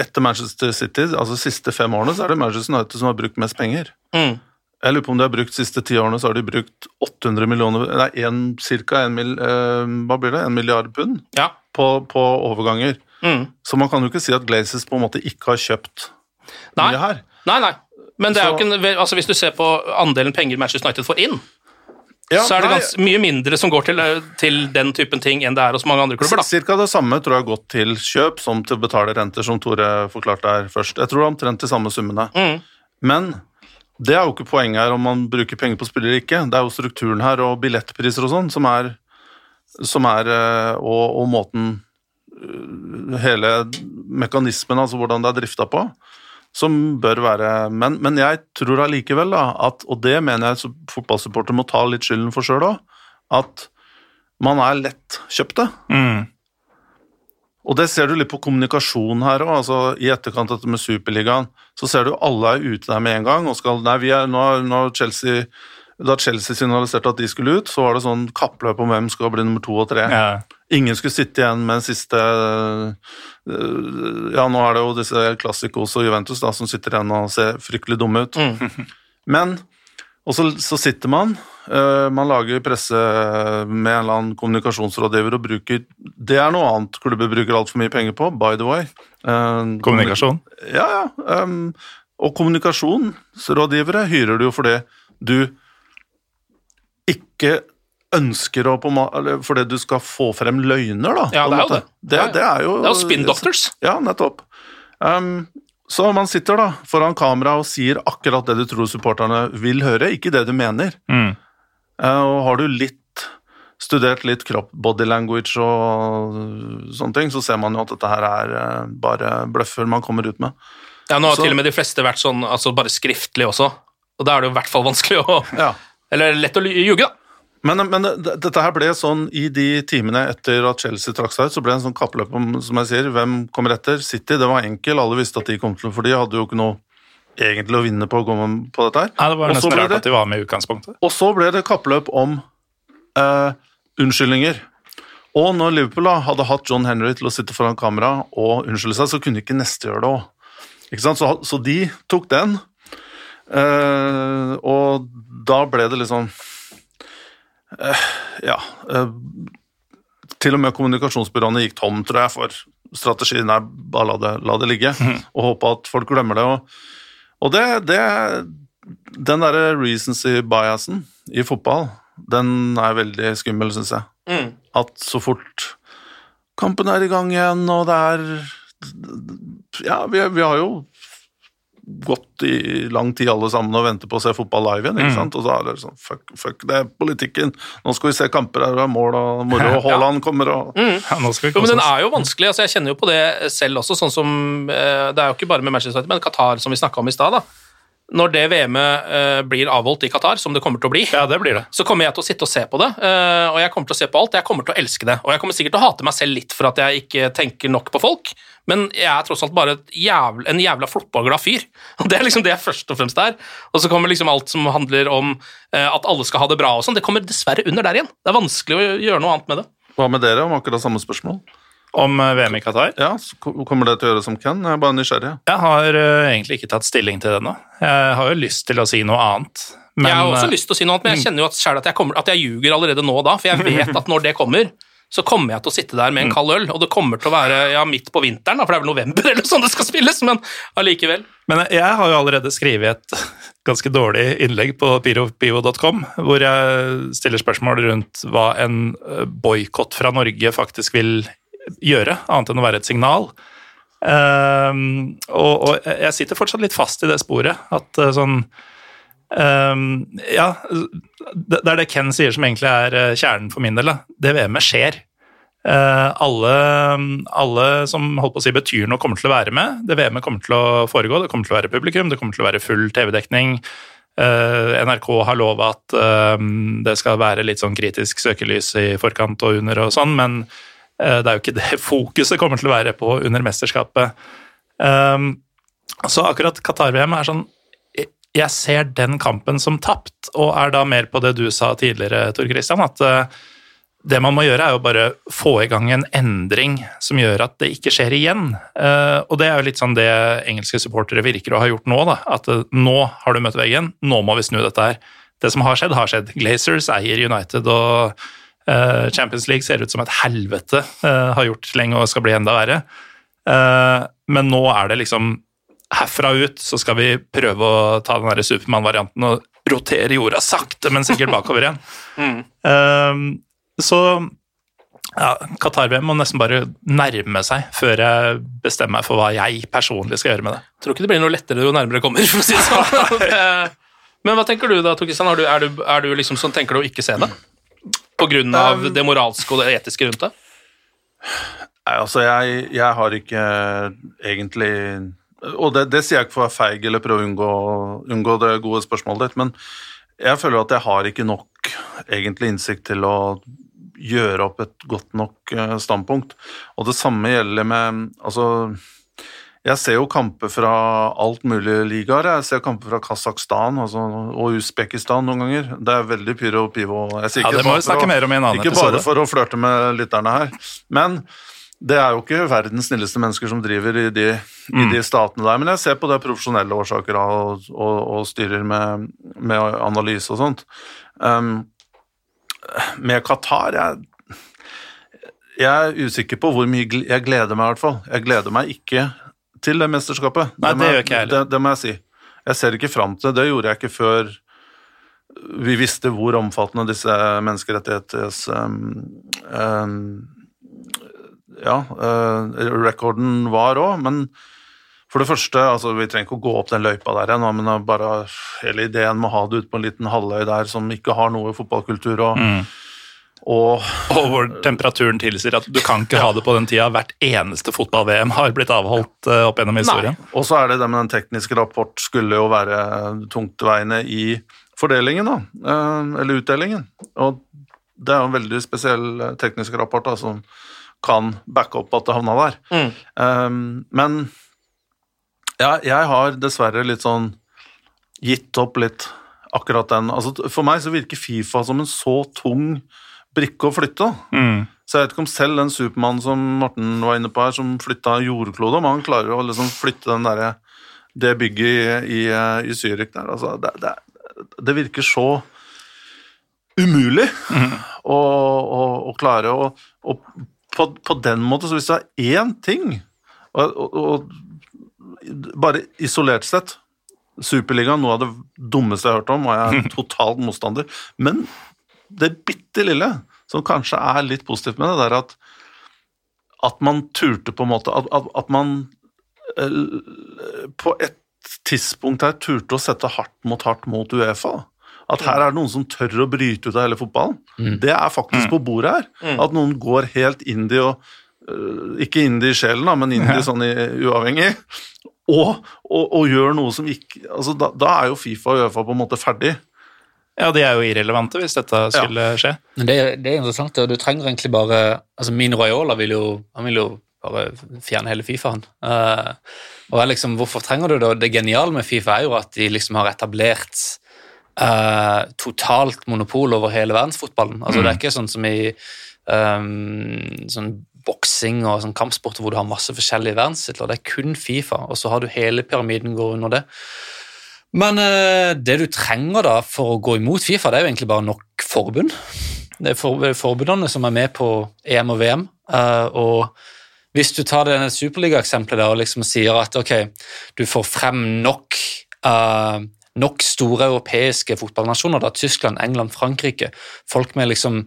etter Manchester City, altså de siste fem årene, så er det Manchester United som har brukt mest penger. Mm. Jeg lurer på om de har brukt de siste ti årene, så har de brukt 800 millioner Nei, ca. cirka en, mil, eh, milliard pund Ja. på, på overganger. Mm. Så man kan jo ikke si at Glazes på en måte ikke har kjøpt Nei. mye her. Nei, nei. Men det er jo ikke, altså hvis du ser på andelen penger Manchester United får inn, Ja, så er det ganske mye mindre som går til, til den typen ting enn det er hos mange andre klubber. da. Cirka det samme tror jeg har gått til kjøp som til å betale renter, som Tore forklarte her først. Jeg tror det er omtrent de samme summene. Mm. Men det er jo ikke poenget her om man bruker penger på spillere eller ikke. Det er jo strukturen her og billettpriser og sånn som er, som er eh, og, og måten eh, hele mekanismen, altså hvordan det er drifta på. Som bør være Men, men jeg tror allikevel, at, og det mener jeg fotballsupporter må ta litt skylden for sjøl òg, at man er lettkjøpte. Mm. Og det ser du litt på kommunikasjon her òg. Altså, I etterkant av dette med Superligaen, så ser du alle er ute der med en gang og skal Nei, vi er, nå, nå Chelsea Da Chelsea signaliserte at de skulle ut, så var det sånn kappløp om hvem skal bli nummer to og tre. Ja. Ingen skulle sitte igjen med en siste øh, Ja, nå er det jo disse Classicos og Juventus da, som sitter igjen og ser fryktelig dumme ut. Men Og så, så sitter man, øh, man lager presse med en eller annen kommunikasjonsrådgiver og bruker Det er noe annet klubber bruker altfor mye penger på, by the way. Eh, Kommunikasjon. ja, ja. Um, og kommunikasjonsrådgivere hyrer du jo fordi du ikke ønsker å på fordi du skal få frem løgner, da. Ja, det er jo det. Det, det er jo Det er jo spin doctors. Ja, nettopp. Um, så man sitter da foran kamera og sier akkurat det du tror supporterne vil høre, ikke det du mener. Mm. Uh, og har du litt studert litt kropp, body language og sånne ting, så ser man jo at dette her er eh, bare bløffer man kommer ut med. Ja, Nå har Så- til og med de fleste vært sånn altså bare skriftlig også, og da er det jo i hvert fall vanskelig å Ja. Eller lett å ljuge, da. Men, men det- dette her ble sånn i de timene etter at Chelsea trakk seg ut, så ble det en sånn kappløp om, som jeg sier, hvem kommer etter. City, det var enkel, alle visste at de kom til, for de hadde jo ikke noe egentlig å vinne på å gå med på dette her. Nei, det var nesten rart det- at de var med i utgangspunktet. Og så ble det kappløp om eh, unnskyldninger. Og når Liverpool da hadde hatt John Henry til å sitte foran kamera og unnskylde seg, så kunne ikke neste gjøre det òg. Så, så de tok den, eh, og da ble det liksom eh, Ja. eh, til og med kommunikasjonsbyråene gikk tom, tror jeg, for strategien er bare la det, la det ligge, og håpe at folk glemmer det. Og, og det, det Den derre recency-biasen i fotball, den er veldig skummel, syns jeg. Mm. At så fort kampen er i gang igjen, og det er Ja, vi, vi har jo gått i lang tid alle sammen og venter på å se fotball live igjen, ikke sant? Og så er det sånn fuck, fuck det er politikken. Nå skal vi se kamper her, og det er mål og moro, og Haaland kommer og Ja, nå skal vi Jo, men den er jo vanskelig. altså Jeg kjenner jo på det selv også, sånn som eh, Det er jo ikke bare med Manchester United, men Qatar, som vi snakka om i stad. da. Når det VM-et eh, blir avholdt i Qatar, som det kommer til å bli, Ja, det blir det. så kommer jeg til å sitte og se på det. eh, og jeg kommer til å se på alt. Jeg kommer til å elske det. Og jeg kommer sikkert til å hate meg selv litt for at jeg ikke tenker nok på folk, men jeg er tross alt bare et jævl, en jævla floppaglad fyr. Og Det er liksom det jeg først og fremst er. Og så kommer liksom alt som handler om eh, at alle skal ha det bra og sånn. Det kommer dessverre under der igjen. Det er vanskelig å gjøre noe annet med det. Hva med dere om akkurat samme spørsmål? Om eh, VM i Qatar? Ja, så kommer det til å gjøre som Ken? Jeg er bare nysgjerrig. Jeg har uh, egentlig ikke tatt stilling til det ennå. Jeg har jo lyst til å si noe annet. Men jeg har også eh, lyst til å si noe annet, men jeg kjenner jo at, at, jeg kommer, at jeg ljuger allerede nå da, for jeg vet at når det kommer, så kommer jeg til å sitte der med en kald øl, og det kommer til å være ja, midt på vinteren, for det er vel november eller sånn det skal spilles, men allikevel. Men jeg har jo allerede skrevet et ganske dårlig innlegg på pirobio.com, hvor jeg stiller spørsmål rundt hva en boikott fra Norge faktisk vil gjøre, annet enn å være et signal. Um, og, og jeg sitter fortsatt litt fast i det sporet, at eh, sånn ehm, Ja, det, er det Ken sier som egentlig er eh, kjernen for min del. Da. Det VM-et skjer. Uh, alle, alle som holdt på å si betyr noe, kommer til å være med. Det VM-et kommer til å foregå, det kommer til å være publikum, det kommer til å være full TV-dekning. Eh, NRK har lova at eh, det skal være litt sånn kritisk søkelys i forkant og under og sånn, men det er jo ikke det fokuset kommer til å være på under mesterskapet. Um, så akkurat Qatar-VM er sånn jeg- ser den kampen som tapt, og er da mer på det du sa tidligere, Tor Christian, at eh, det man må gjøre, er jo bare få i gang en endring som gjør at det ikke skjer igjen. Eh, og det er jo litt sånn det engelske supportere virker å ha gjort nå, da. At eh, nå har du møtt veggen, nå må vi snu dette her. Det som har skjedd, har skjedd. Glazers eier United, og Champions League ser ut som et helvete. har gjort lenge og skal bli enda verre. Men nå er det liksom Herfra ut så skal vi prøve å ta den Supermann-varianten og rotere jorda sakte, men sikkert bakover igjen. Eh, så ja, Qatar-VM må nesten bare nærme seg før jeg bestemmer meg for hva jeg personlig skal gjøre med det. Tror ikke det blir noe lettere jo nærmere det kommer, for å si det sånn. Men hva tenker du da, Tor Kristian? Er du, er du, er du liksom sånn, tenker du å ikke se det? På grunn av det moralske og det etiske rundt det? Nei, altså jeg, jeg har ikke egentlig og det, det sier jeg ikke for å være feig eller prøve å unngå, unngå det gode spørsmålet ditt, men jeg føler at jeg har ikke nok egentlig innsikt til å gjøre opp et godt nok eh, standpunkt. Og det samme gjelder med Altså, jeg ser jo kamper fra alt mulig ligaer. Jeg ser kamper fra Kasakhstan altså, og Usbekistan noen ganger. Det er veldig pyro og pivo. Jeg sier Ja, ikke det må vi snakke å- mer om i en annen Ikke episode. bare for å flørte med lytterne her. Men det er jo ikke verdens snilleste mennesker som driver i de, i Mm. de statene der. Men jeg ser på det profesjonelle årsaker og, og, og styrer med, med analyse og sånt. Um, med Qatar jeg, jeg er usikker på hvor mye Jeg gleder meg i hvert fall. Jeg gleder meg ikke til det mesterskapet. Nei, må det jeg-. Det, det må jeg si. Jeg ser ikke fram til det. Det gjorde jeg ikke før vi visste hvor omfattende disse menneskerettighets... Um, um, ja, uh, rekorden var òg, men for det første, altså vi trenger ikke å gå opp den løypa der ennå, men bare hele ideen med å ha det ute på en liten halvøy der som ikke har noe fotballkultur og, Mm. og Og hvor temperaturen tilsier at du kan ikke ha det på den tida hvert eneste fotball-VM har blitt avholdt uh, opp gjennom historien. Nei. Og så er det det med den tekniske rapport skulle jo være tungtveiende i fordelingen, da, Uh, eller utdelingen. Og det er jo en veldig spesiell eh, teknisk rapport da, som kan backe opp at det havna der. Mm. Um, men ja, jeg har dessverre litt sånn gitt opp litt akkurat den. Altså, for meg så virker Fifa som en så tung brikke å flytte. Mm. Så jeg vet ikke om selv den Supermannen som Morten var inne på her, som flytta jordklode, om han klarer å liksom flytte den der, det bygget i, i, i Zürich der. Altså, det, det, det virker så umulig å, å, å klare å og på, på den måten, så hvis det er én ting og, og, og Bare isolert sett Superligaen, noe av det dummeste jeg har hørt om, og jeg er totalt motstander. Men det bitte lille som kanskje er litt positivt med det, det er at, at man turte på en måte At, at, at man eh, på et tidspunkt her turte å sette hardt mot hardt mot Uefa. At her er det noen som tør å bryte ut av hele fotballen. Det er faktisk på bordet her. At noen går helt indie og øh, Ikke indie i sjelen, da, men indie sånn i, uavhengig. Og, og, og gjør noe som ikke altså da, da er jo Fifa og Uefa på en måte ferdig. Ja, de er jo irrelevante hvis dette skulle skje. Men det, det er interessant, og du trenger egentlig bare altså Min Royola vil jo, han vil jo bare fjerne hele Fifaen. Uh, og er liksom, Hvorfor trenger du det? Det geniale med Fifa er jo at de liksom har etablert eh, totalt monopol over hele verdensfotballen. Altså Det er ikke sånn som i um, sånn boksing og sånn kampsporter hvor du har masse forskjellige verdenstitler. Det er kun Fifa, og så har du hele pyramiden går under det. Men uh, det du trenger da for å gå imot Fifa, det er jo egentlig bare nok forbund. Det er for, forbundene som er med på EM og VM. Uh, og hvis du tar det Superliga-eksempelet og liksom sier at ok, du får frem nok eh, nok store europeiske fotballnasjoner, da, Tyskland, England, Frankrike, folk med liksom,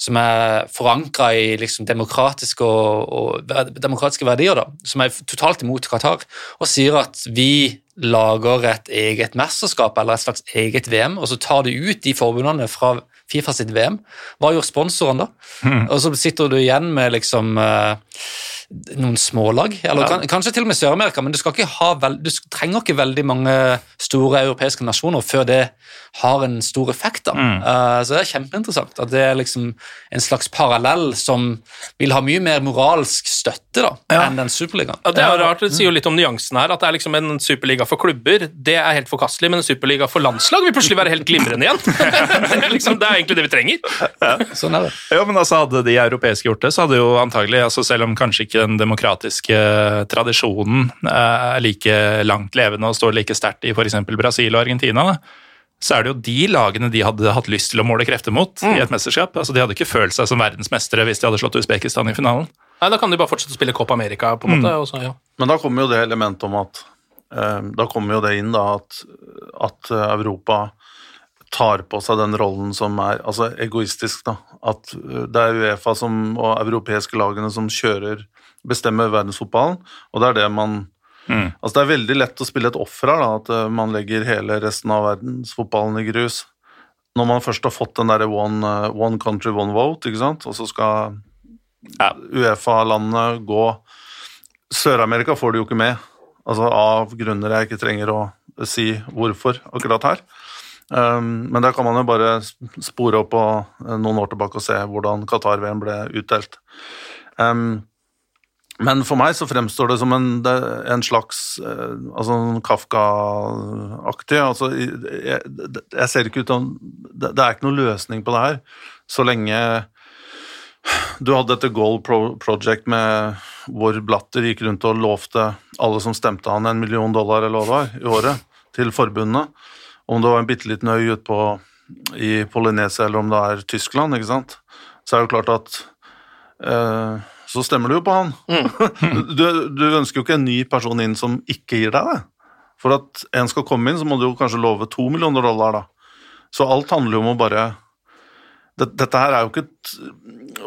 som er forankra i liksom demokratiske, og, og, demokratiske verdier, da, som er totalt imot Qatar, og sier at vi lager et eget mesterskap eller et slags eget VM, og så tar de ut de forbundene fra Fifa sitt VM. Hva gjør sponsoren da? Og så sitter du igjen med liksom eh, noen smålag, eller kan, kanskje til og med Sør-Amerika, men du, skal ikke ha vel, du trenger ikke veldig mange store europeiske nasjoner før det har en stor effekt. Da. Uh, så det er kjempeinteressant at det er liksom en slags parallell som vil ha mye mer moralsk støtte da, enn den superligaen. Ja, det er rart, det sier jo litt om nyansen her, at det er liksom en superliga for klubber, det er helt forkastelig, men en superliga for landslag vil plutselig være helt glimrende igjen. det, er liksom, det er egentlig det vi trenger. Sånn er det. Ja, men altså Hadde de europeiske gjort det, så hadde jo antagelig, altså selv om kanskje ikke den demokratiske tradisjonen eh, er like langt levende og står like sterkt i f.eks. Brasil og Argentina, da, så er det jo de lagene de hadde hatt lyst til å måle krefter mot i et mesterskap. Altså De hadde ikke følt seg som verdensmestere hvis de hadde slått Usbekistan i finalen. Nei, Da kan de bare fortsette å spille Copa America, på en måte. Og så, ja. Men da kommer jo det elementet om at eh, Da kommer jo det inn, da, at, at eh, Europa tar på seg den rollen som er altså egoistisk, da. At eh, det er Uefa som, og europeiske lagene som kjører bestemmer verdensfotballen, og det er det man Altså Det er veldig lett å spille et offer her, da, at eh, man legger hele resten av verdensfotballen i grus. Når man først har fått den derre one, eh, one country, one vote, ikke sant, og så skal Ja. Uefa-landene gå Sør-Amerika får de jo ikke med. Altså av grunner jeg ikke trenger å si hvorfor akkurat her. Um, men der kan man jo bare spore opp og, eh, noen år tilbake og se hvordan Qatar-VM ble utdelt. Um, men for meg så fremstår det som en, en slags uh, altså Kafka-aktig. Altså, jeg, jeg, ser ikke ut som det, det, er ikke noen løsning på det her. Så lenge du hadde dette Goal Project med hvor Blatter gikk rundt og lovte alle som stemte han en million dollar eller hva det var, i året, til forbundene. Om det var en bitte liten øy utpå i Polynesia eller om det er Tyskland, ikke sant, så er det jo klart at eh, Så stemmer du jo på han. Mm. du, du, ønsker jo ikke en ny person inn som ikke gir deg det. For at en skal komme inn, så må du jo kanskje love to millioner dollar, da. Så alt handler jo om å bare dette her er jo ikke et,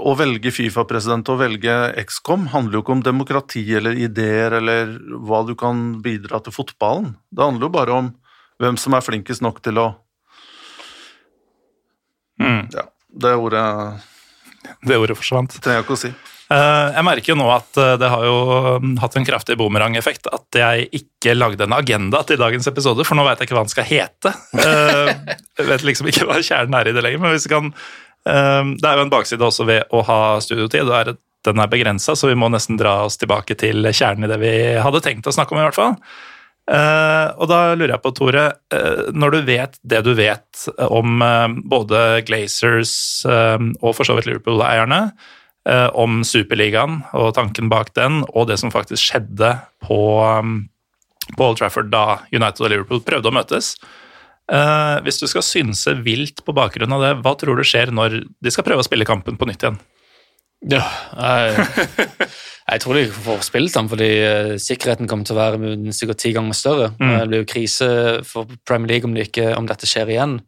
Å velge Fifa-president og velge XCOM handler jo ikke om demokrati eller ideer eller hva du kan bidra til fotballen. Det handler jo bare om hvem som er flinkest nok til å mm. Ja, det ordet Det ordet forsvant. Det trenger jeg ikke å si. Eh, jeg merker jo nå at eh, det har jo um, hatt en kraftig bumerangeffekt at jeg ikke lagde en agenda til dagens episode, for nå veit jeg ikke hva den skal hete. Eh, jeg vet liksom ikke hva kjernen er i det lenger, men hvis vi kan Det er jo en bakside også ved å ha studiotid, og den er begrensa, så vi må nesten dra oss tilbake til kjernen i det vi hadde tenkt å snakke om, i hvert fall. og da lurer jeg på, Tore, når du vet det du vet om både Glazers og for så vidt Liverpool-eierne, om Superligaen og tanken bak den, og det som faktisk skjedde på, um, på Old Trafford da United og Liverpool prøvde å møtes. Uh, hvis du skal synse vilt på bakgrunn av det, hva tror du skjer når de skal prøve å spille kampen på nytt igjen? Ja, jeg, jeg tror de får spilt den, fordi uh, sikkerheten kommer til å være sikkert ti ganger større. Mm. Det blir jo krise for Premier League om, det ikke, om, dette skjer igjen.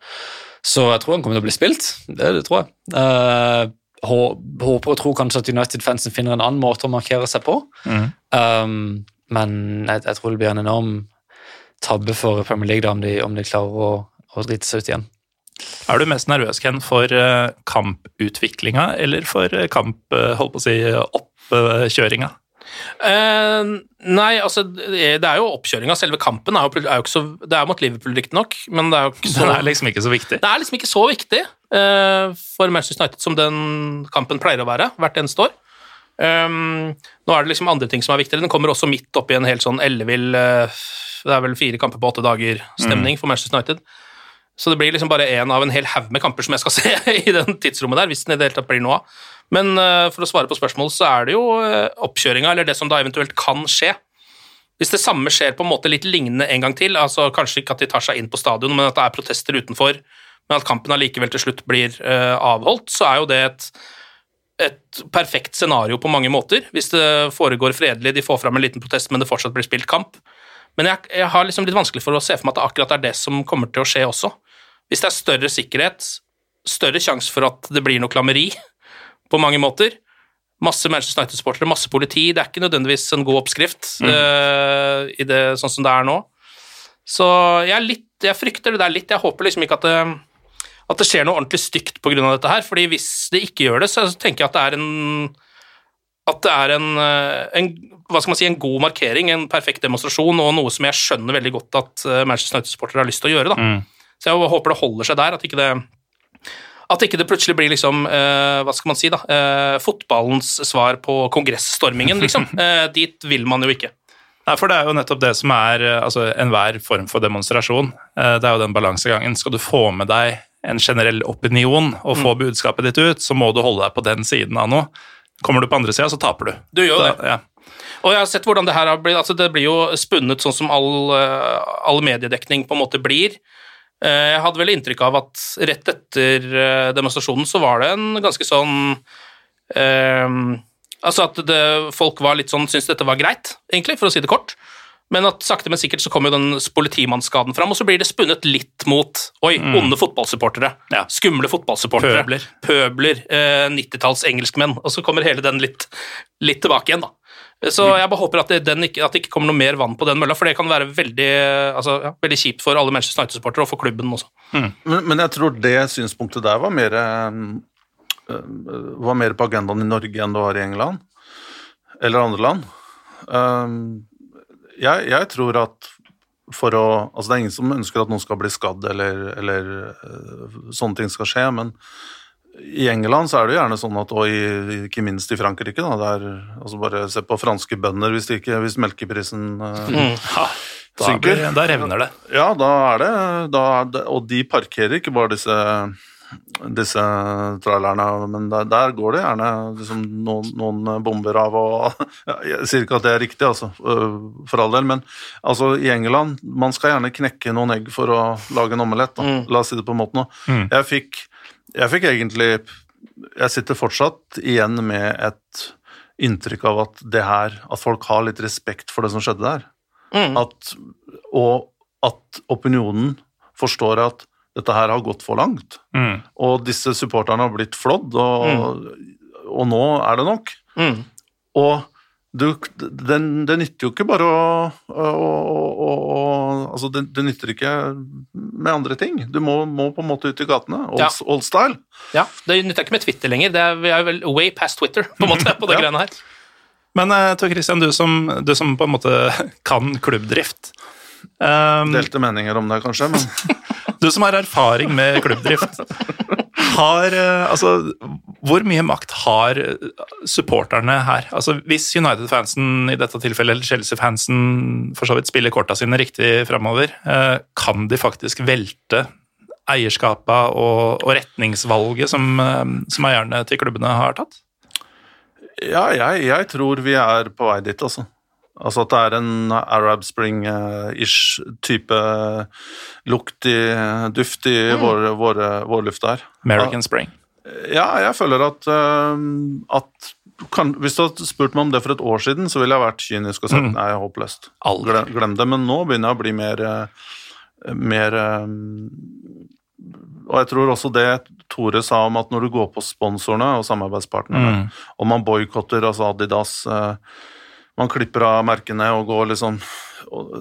Så jeg tror han kommer til å bli spilt. Det, det tror jeg. Håper og tror kanskje at United-fansen finner en annen måte å markere seg på. Mm. Um, men jeg, jeg, tror det blir en enorm tabbe for Premier League da, om, de, om de klarer å, å, drite seg ut igjen. Er du mest nervøs Ken, for uh, kamputviklinga eller for uh, kamp, uh, holdt på å si, oppkjøringa? Uh, nei, altså det er jo oppkjøringa. Selve kampen er jo, er jo, så Det er mot Liverpool, riktignok, men det er jo ikke så Den er liksom ikke så viktig? Det er liksom ikke så viktig uh, for Manchester United som den kampen pleier å være hvert eneste år. Um, nå er det liksom andre ting som er viktigere. Den kommer også midt oppi en helt sånn ellevill uh, Det er vel fire kamper på åtte dager-stemning mm. for Manchester United. Så det blir liksom bare én av en hel haug med kamper som jeg skal se i den tidsrommet der, hvis den i det hele tatt blir noe av. Men uh, for å svare på spørsmålet, så er det jo uh, oppkjøringa, eller det som da eventuelt kan skje. Hvis det samme skjer på en måte litt lignende en gang til, altså kanskje ikke at de tar seg inn på stadion, men at det er protester utenfor, men at kampen allikevel til slutt blir uh, avholdt, så er jo det et, et perfekt scenario på mange måter. Hvis det foregår fredelig, de får fram en liten protest, men det fortsatt blir spilt kamp. Men jeg, jeg har liksom litt vanskelig for å se for meg at det akkurat er det som kommer til å skje også. Hvis det er større sikkerhet, større sjanse for at det blir noe klammeri, på mange måter. Masse Manchester United-supportere, masse politi. Det er ikke nødvendigvis en god oppskrift mm. uh, i det sånn som det er nå. Så jeg, er litt, jeg frykter det der litt. Jeg håper liksom ikke at det, at det skjer noe ordentlig stygt pga. dette her. fordi hvis det ikke gjør det, så tenker jeg at det er en at det er en, eh, en, hva skal man si, en god markering, en perfekt demonstrasjon, og noe som jeg skjønner veldig godt at eh, Manchester United-supportere har lyst til å gjøre. Da. Mm. Så jeg håper det holder seg der, at ikke det at ikke det plutselig blir liksom, uh, hva skal man si da, uh, fotballens svar på kongressstormingen, liksom. Uh, dit vil man jo ikke. Nei, for Det er jo nettopp det som er altså enhver form for demonstrasjon. Det er jo den balansegangen. Skal du få med deg en generell opinion og få mm. budskapet ditt ut, så må du holde deg på den siden av noe. Kommer du på andre sida, så taper du. Du gjør da, det. Ja. Og jeg har sett hvordan det her har blitt altså Det blir jo spunnet sånn som all, all mediedekning på en måte blir. Eh, jeg hadde vel inntrykk av at rett etter eh, demonstrasjonen så var det en ganske sånn eh, Altså at det, folk var litt sånn, syntes dette var greit, egentlig, for å si det kort. Men at sakte, men sikkert så kommer jo den politimannsskaden fram, og så blir det spunnet litt mot oi, mm. onde fotballsupportere. Ja. Skumle fotballsupportere. Pøbler. Pøbler eh, 90-talls engelskmenn. Og så kommer hele den litt, litt tilbake igjen, da. Så jeg bare håper at det, ikke, at det, ikke, kommer noe mer vann på den mølla, for det kan være veldig, altså, ja, veldig kjipt for alle Manchester United-supportere og for klubben også. Mm. Men, men, jeg tror det synspunktet der var mer, øh, var mer på agendaen i Norge enn det var i England eller andre land. Um, jeg, jeg tror at for å Altså, det er ingen som ønsker at noen skal bli skadd eller, eller øh, sånne ting skal skje, men i England så er det jo gjerne sånn at, og i, ikke minst i Frankrike, da, det er, altså bare se på franske bønder hvis, ikke, hvis melkeprisen øh, Da, synker. blir, da revner det. Ja, da er det, da er det Og de parkerer ikke bare disse disse trailerne, men der, der går det gjerne liksom, noen, noen bomber av og ja, Jeg sier ikke at det er riktig, altså, øh, for all del, men altså, i England Man skal gjerne knekke noen egg for å lage en omelett. Da. La oss si det på en måte nå. Mm. Jeg, fikk, jeg fikk egentlig Jeg sitter fortsatt igjen med et inntrykk av at det her At folk har litt respekt for det som skjedde der. Mm. At, og at opinionen forstår at dette her har gått for langt. Mm. Og disse supporterne har blitt flådd, og, og nå er det nok. Mm. Og du, den, det nytter jo ikke bare å, å, å, å, å Altså, det, det nytter ikke med andre ting. Du må, må på en måte ut i gatene. Old, Ja. old style. Ja, Det nytter ikke med Twitter lenger. Det er, vi er vel way past Twitter på en måte, på det Ja. greiene her. Men uh, Tor Christian, du som, du som på en måte kan klubbdrift um, Delte meninger om det, kanskje, men Du som har erfaring med klubbdrift, har eh, Altså, hvor mye makt har eh, supporterne her? Altså, Hvis United-fansen i dette tilfellet, eller Chelsea-fansen, for så vidt spiller korta sine riktig framover, eh, kan de faktisk velte eierskapet og, og retningsvalget som, eh, som eierne til klubbene har tatt? ja, jeg, jeg tror vi er på vei dit, altså. Altså at det er en Arab Spring-ish type lukt i, duft i vår, vår, vår luft der. American Spring. Ja, jeg føler at, øhm, at kan, Hvis du hadde spurt meg om det for et år siden, så ville jeg vært kynisk og sagt Mm. nei, håpløst. Glem, glem det. Men nå begynner jeg å bli mer, øh, mer øhm, Og jeg tror også det Tore sa om at når du går på sponsorene og samarbeidspartnerne, Mm. og man boikotter altså Adidas Man klipper av merkene og går liksom og,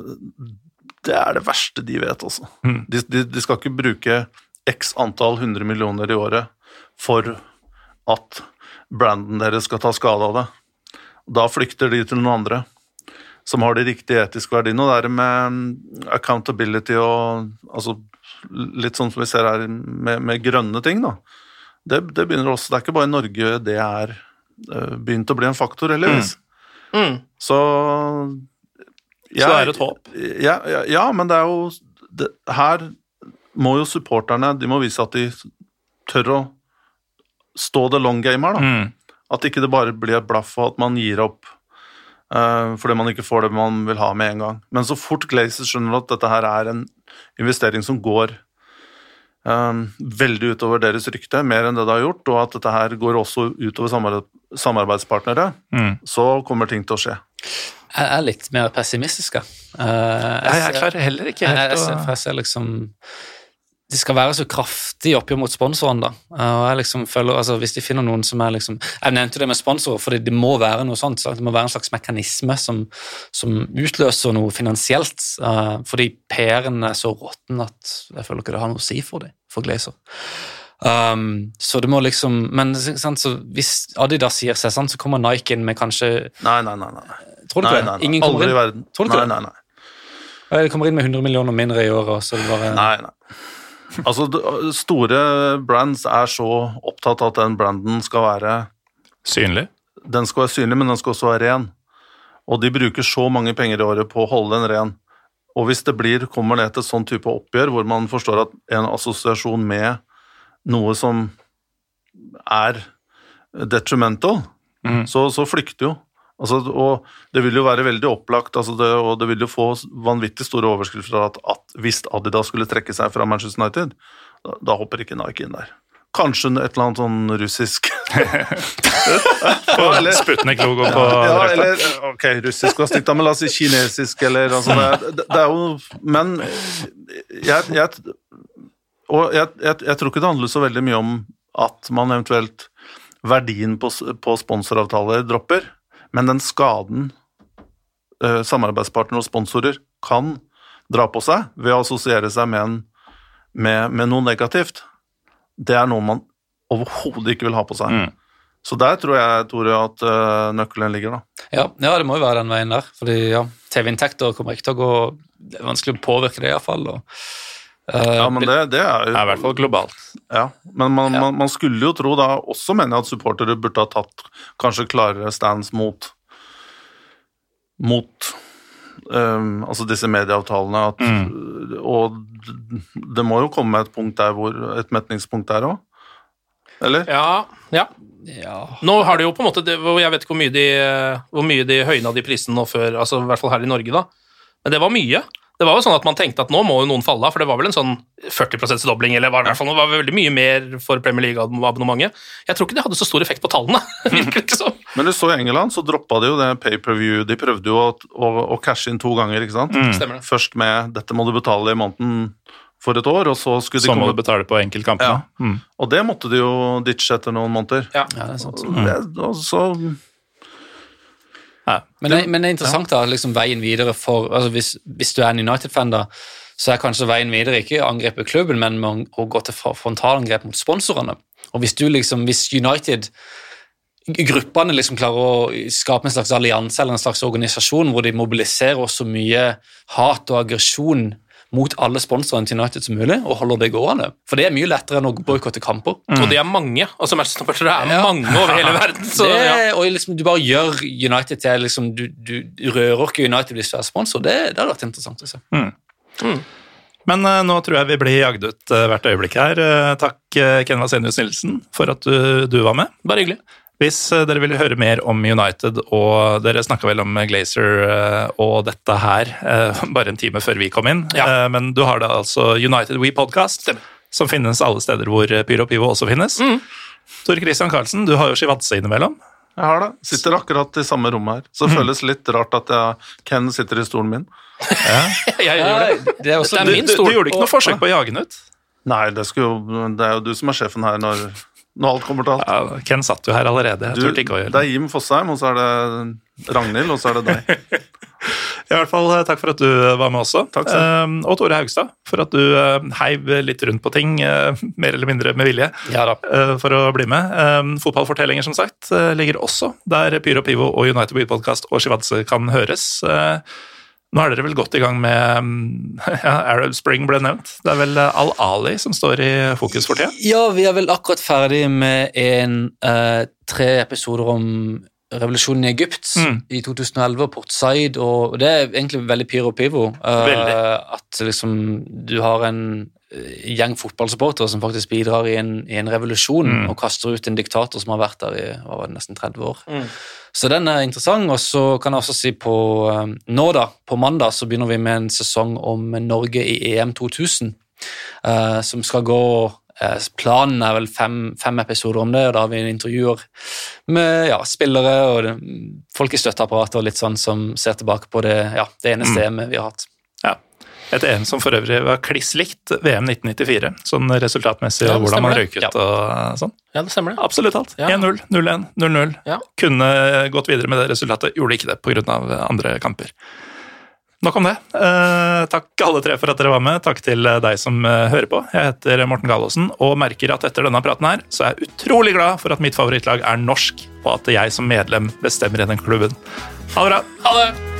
Det er det verste de vet, altså. Mm. De, de, de skal ikke bruke x antall hundre millioner i året for at branden deres skal ta skade av det. Da flykter de til noen andre som har de riktige etiske verdiene. Og det er med accountability og altså, litt sånn som vi ser her med, med grønne ting, da. Det, det begynner også, det er ikke bare i Norge det er eh, begynt å bli en faktor, heldigvis. Mm. Så Så det er et håp. Ja, ja, ja men det er jo det, Her må jo supporterne De må vise at de tør å stå the long game her, da. Mm. At ikke det bare blir et blaff, og at man gir opp uh, fordi man ikke får det man vil ha med en gang. Men så fort Glazer skjønner at dette her er en investering som går eh, veldig utover deres rykte, mer enn det det har gjort, og at dette her går også utover samarbeid, samarbeidspartnere, Mm. så kommer ting til å skje. Jeg er litt mer pessimistisk, da. Uh, Nei, jeg ser- klarer heller ikke jeg, helt jeg, ser, å jeg ser liksom De skal være så kraftige oppgjør mot sponsorene, da. Eh, Og jeg liksom føler, altså Hvis de finner noen som er liksom Jeg nevnte det med sponsorer, fordi det må være noe sånt. Det må være en slags mekanisme som, som utløser noe finansielt. eh, fordi PR-en er så råtten at jeg føler ikke det har noe å si for dem, for Glazer. Um, så det må liksom Men sant, så hvis Adidas sier seg, sant, så kommer Nike inn med kanskje Nei, nei, nei. nei. Tror du ikke det? Ingen kommer Aldri inn? Tror du ikke nei, det? nei, nei. Ja, De kommer inn med 100 millioner mindre i året, så det bare Nei, nei. Altså, store brands er så opptatt av at den branden skal være synlig. Den skal være synlig, men den skal også være ren. Og de bruker så mange penger i året på å holde den ren. Og hvis det blir, kommer ned til et sånn type oppgjør hvor man forstår at en assosiasjon med noe som er detrimental, mm. så, så flykter jo. Altså, og det vil jo være veldig opplagt, altså det, og det vil jo få vanvittig store overskrifter at, at hvis Adidas skulle trekke seg fra Manchester United, da, da hopper ikke Nike inn der. Kanskje et eller annet sånn russisk Sputnik-logo på ja, eller ok, russisk var stygt, da, men la oss si kinesisk, eller altså det, det, er jo Men jeg, jeg Og jeg, jeg, jeg tror ikke det handler så veldig mye om at man eventuelt Verdien på, på sponsoravtaler dropper, men den skaden eh, samarbeidspartnere og sponsorer kan dra på seg ved å assosiere seg med, en, med, med noe negativt, det er noe man overhodet ikke vil ha på seg. Mm. Så der tror jeg, Tore, at eh, nøkkelen ligger, da. Ja, ja, det må jo være den veien der. Fordi ja, TV-inntekter kommer ikke til å gå Det er vanskelig å påvirke det, iallfall. Ja, men det, det er jo er i hvert fall globalt. Ja, men man, Ja. man, man skulle jo tro da, også mener jeg at supportere burde ha tatt kanskje klarere stands mot mot um, altså disse medieavtalene. At, Og det må jo komme et punkt der hvor, et metningspunkt der òg? Eller? Ja, ja. ja. Nå har det jo på en måte Jeg vet ikke hvor mye de, hvor mye de høyna de prisene nå før, altså i hvert fall her i Norge, da. Men det var mye. Det var jo sånn at man tenkte at nå må jo noen falle av, for det var vel en sånn 40 dobling, eller var det, i hvert fall, det var veldig mye mer for Premier League-abonnementet. Jeg tror ikke det hadde så stor effekt på tallene. virker det ikke som. Men du så i England, så droppa de jo det pay-per-view. De prøvde jo å, å, å cashe inn to ganger, ikke sant? Stemmer det. Først med 'dette må du betale i måneden for et år', og så skulle de Så må komme du betale på enkeltkampene. Ja. Mm. Og det måtte de jo ditche etter noen måneder. Ja. ja, det er sant. Det, og så Ja. Men det, men det er interessant da, liksom veien videre for altså hvis, hvis du er en United-fan, da, så er kanskje veien videre ikke å angripe klubben, men å gå til frontalangrep mot sponsorene. Og hvis du liksom, hvis United gruppene liksom klarer å skape en slags allianse eller en slags organisasjon hvor de mobiliserer så mye hat og aggresjon mot alle sponsorene til United som mulig, og holder det gående. For det er mye lettere enn å boikotte kamper. Og det er mange. altså Manchester det er Ja. mange over hele verden. Så, det, ja. Og liksom, du bare gjør United til liksom, du, du rører ikke United hvis du er sponsor. Det, det hadde vært interessant å se. Men uh, nå tror jeg vi blir jagd ut uh, hvert øyeblikk her. Uh, takk, uh, Ken Vasenius Nilsen, for at du, du var med. Bare hyggelig. Hvis eh, dere vil høre mer om United, og dere snakka vel om Glazer eh, og dette her eh, bare en time før vi kom inn, Ja. Men du har da altså United We Podcast, Stemmer. som finnes alle steder hvor Pyro Pivo også finnes. Tor Christian Karlsen, du har jo Shivatse innimellom. Jeg har det. Sitter akkurat i samme rom her. Så det føles litt rart at jeg, Ken sitter i stolen min. Jeg gjør det. det er også, Det er Du, du, du gjorde ikke noe forsøk på å jage den ut? Nei, det, skulle jo, det er jo du som er sjefen her når, når alt kommer til alt. Ja, Ken satt jo her allerede. Jeg Du, turte ikke å gjøre det det. er Jim Fosheim, og så er det Ragnhild, og så er det deg. I hvert fall eh, takk for at du var med også. Takk selv. Eh, og Tore Haugstad, for at du eh, heiv litt rundt på ting, eh, mer eller mindre med vilje. ja da. eh, for å bli med. Fotballfortellinger som sagt eh, ligger også der Pyro Pivo og United Beat Podcast og Shivadze kan høres. Nå er dere vel godt i gang med ja, Arab Spring ble nevnt. Det er vel Al-Ali som står i fokus for tida. Ja, vi er vel akkurat ferdig med en eh, tre episoder om revolusjonen i Egypt Mm. i 2011, og Port Said, og det er egentlig veldig pyro pivo. Uh, At liksom du har en eh, gjeng fotballsupportere som faktisk bidrar i en, i en revolusjon Mm. og kaster ut en diktator som har vært der i hva var det, nesten 30 år. Mm. Så den er interessant, og så kan jeg også si på eh, nå da, på mandag så begynner vi med en sesong om Norge i EM 2000, eh, som skal gå eh, Planen er vel fem, fem episoder om det, og da har vi intervjuer med ja, spillere og folk i støtteapparatet og litt sånn som ser tilbake på det, ja, det eneste EM vi har hatt. Et EM som for øvrig var kliss likt VM 1994, sånn resultatmessig Ja, og hvordan man røyket røyk ja. og sånn. Ja, det stemmer det. Absolutt alt. Ja. 1-0, 0-1, 0-0. Ja. Kunne gått videre med det resultatet, gjorde ikke det pga. andre kamper. Nok om det. Eh, takk alle tre for at dere var med. Takk til deg som eh, hører på. Jeg heter Morten Galaasen og merker at etter denne praten her, så er jeg utrolig glad for at mitt favorittlag er norsk, og at jeg som medlem bestemmer i den klubben. Ha det bra! Ha det!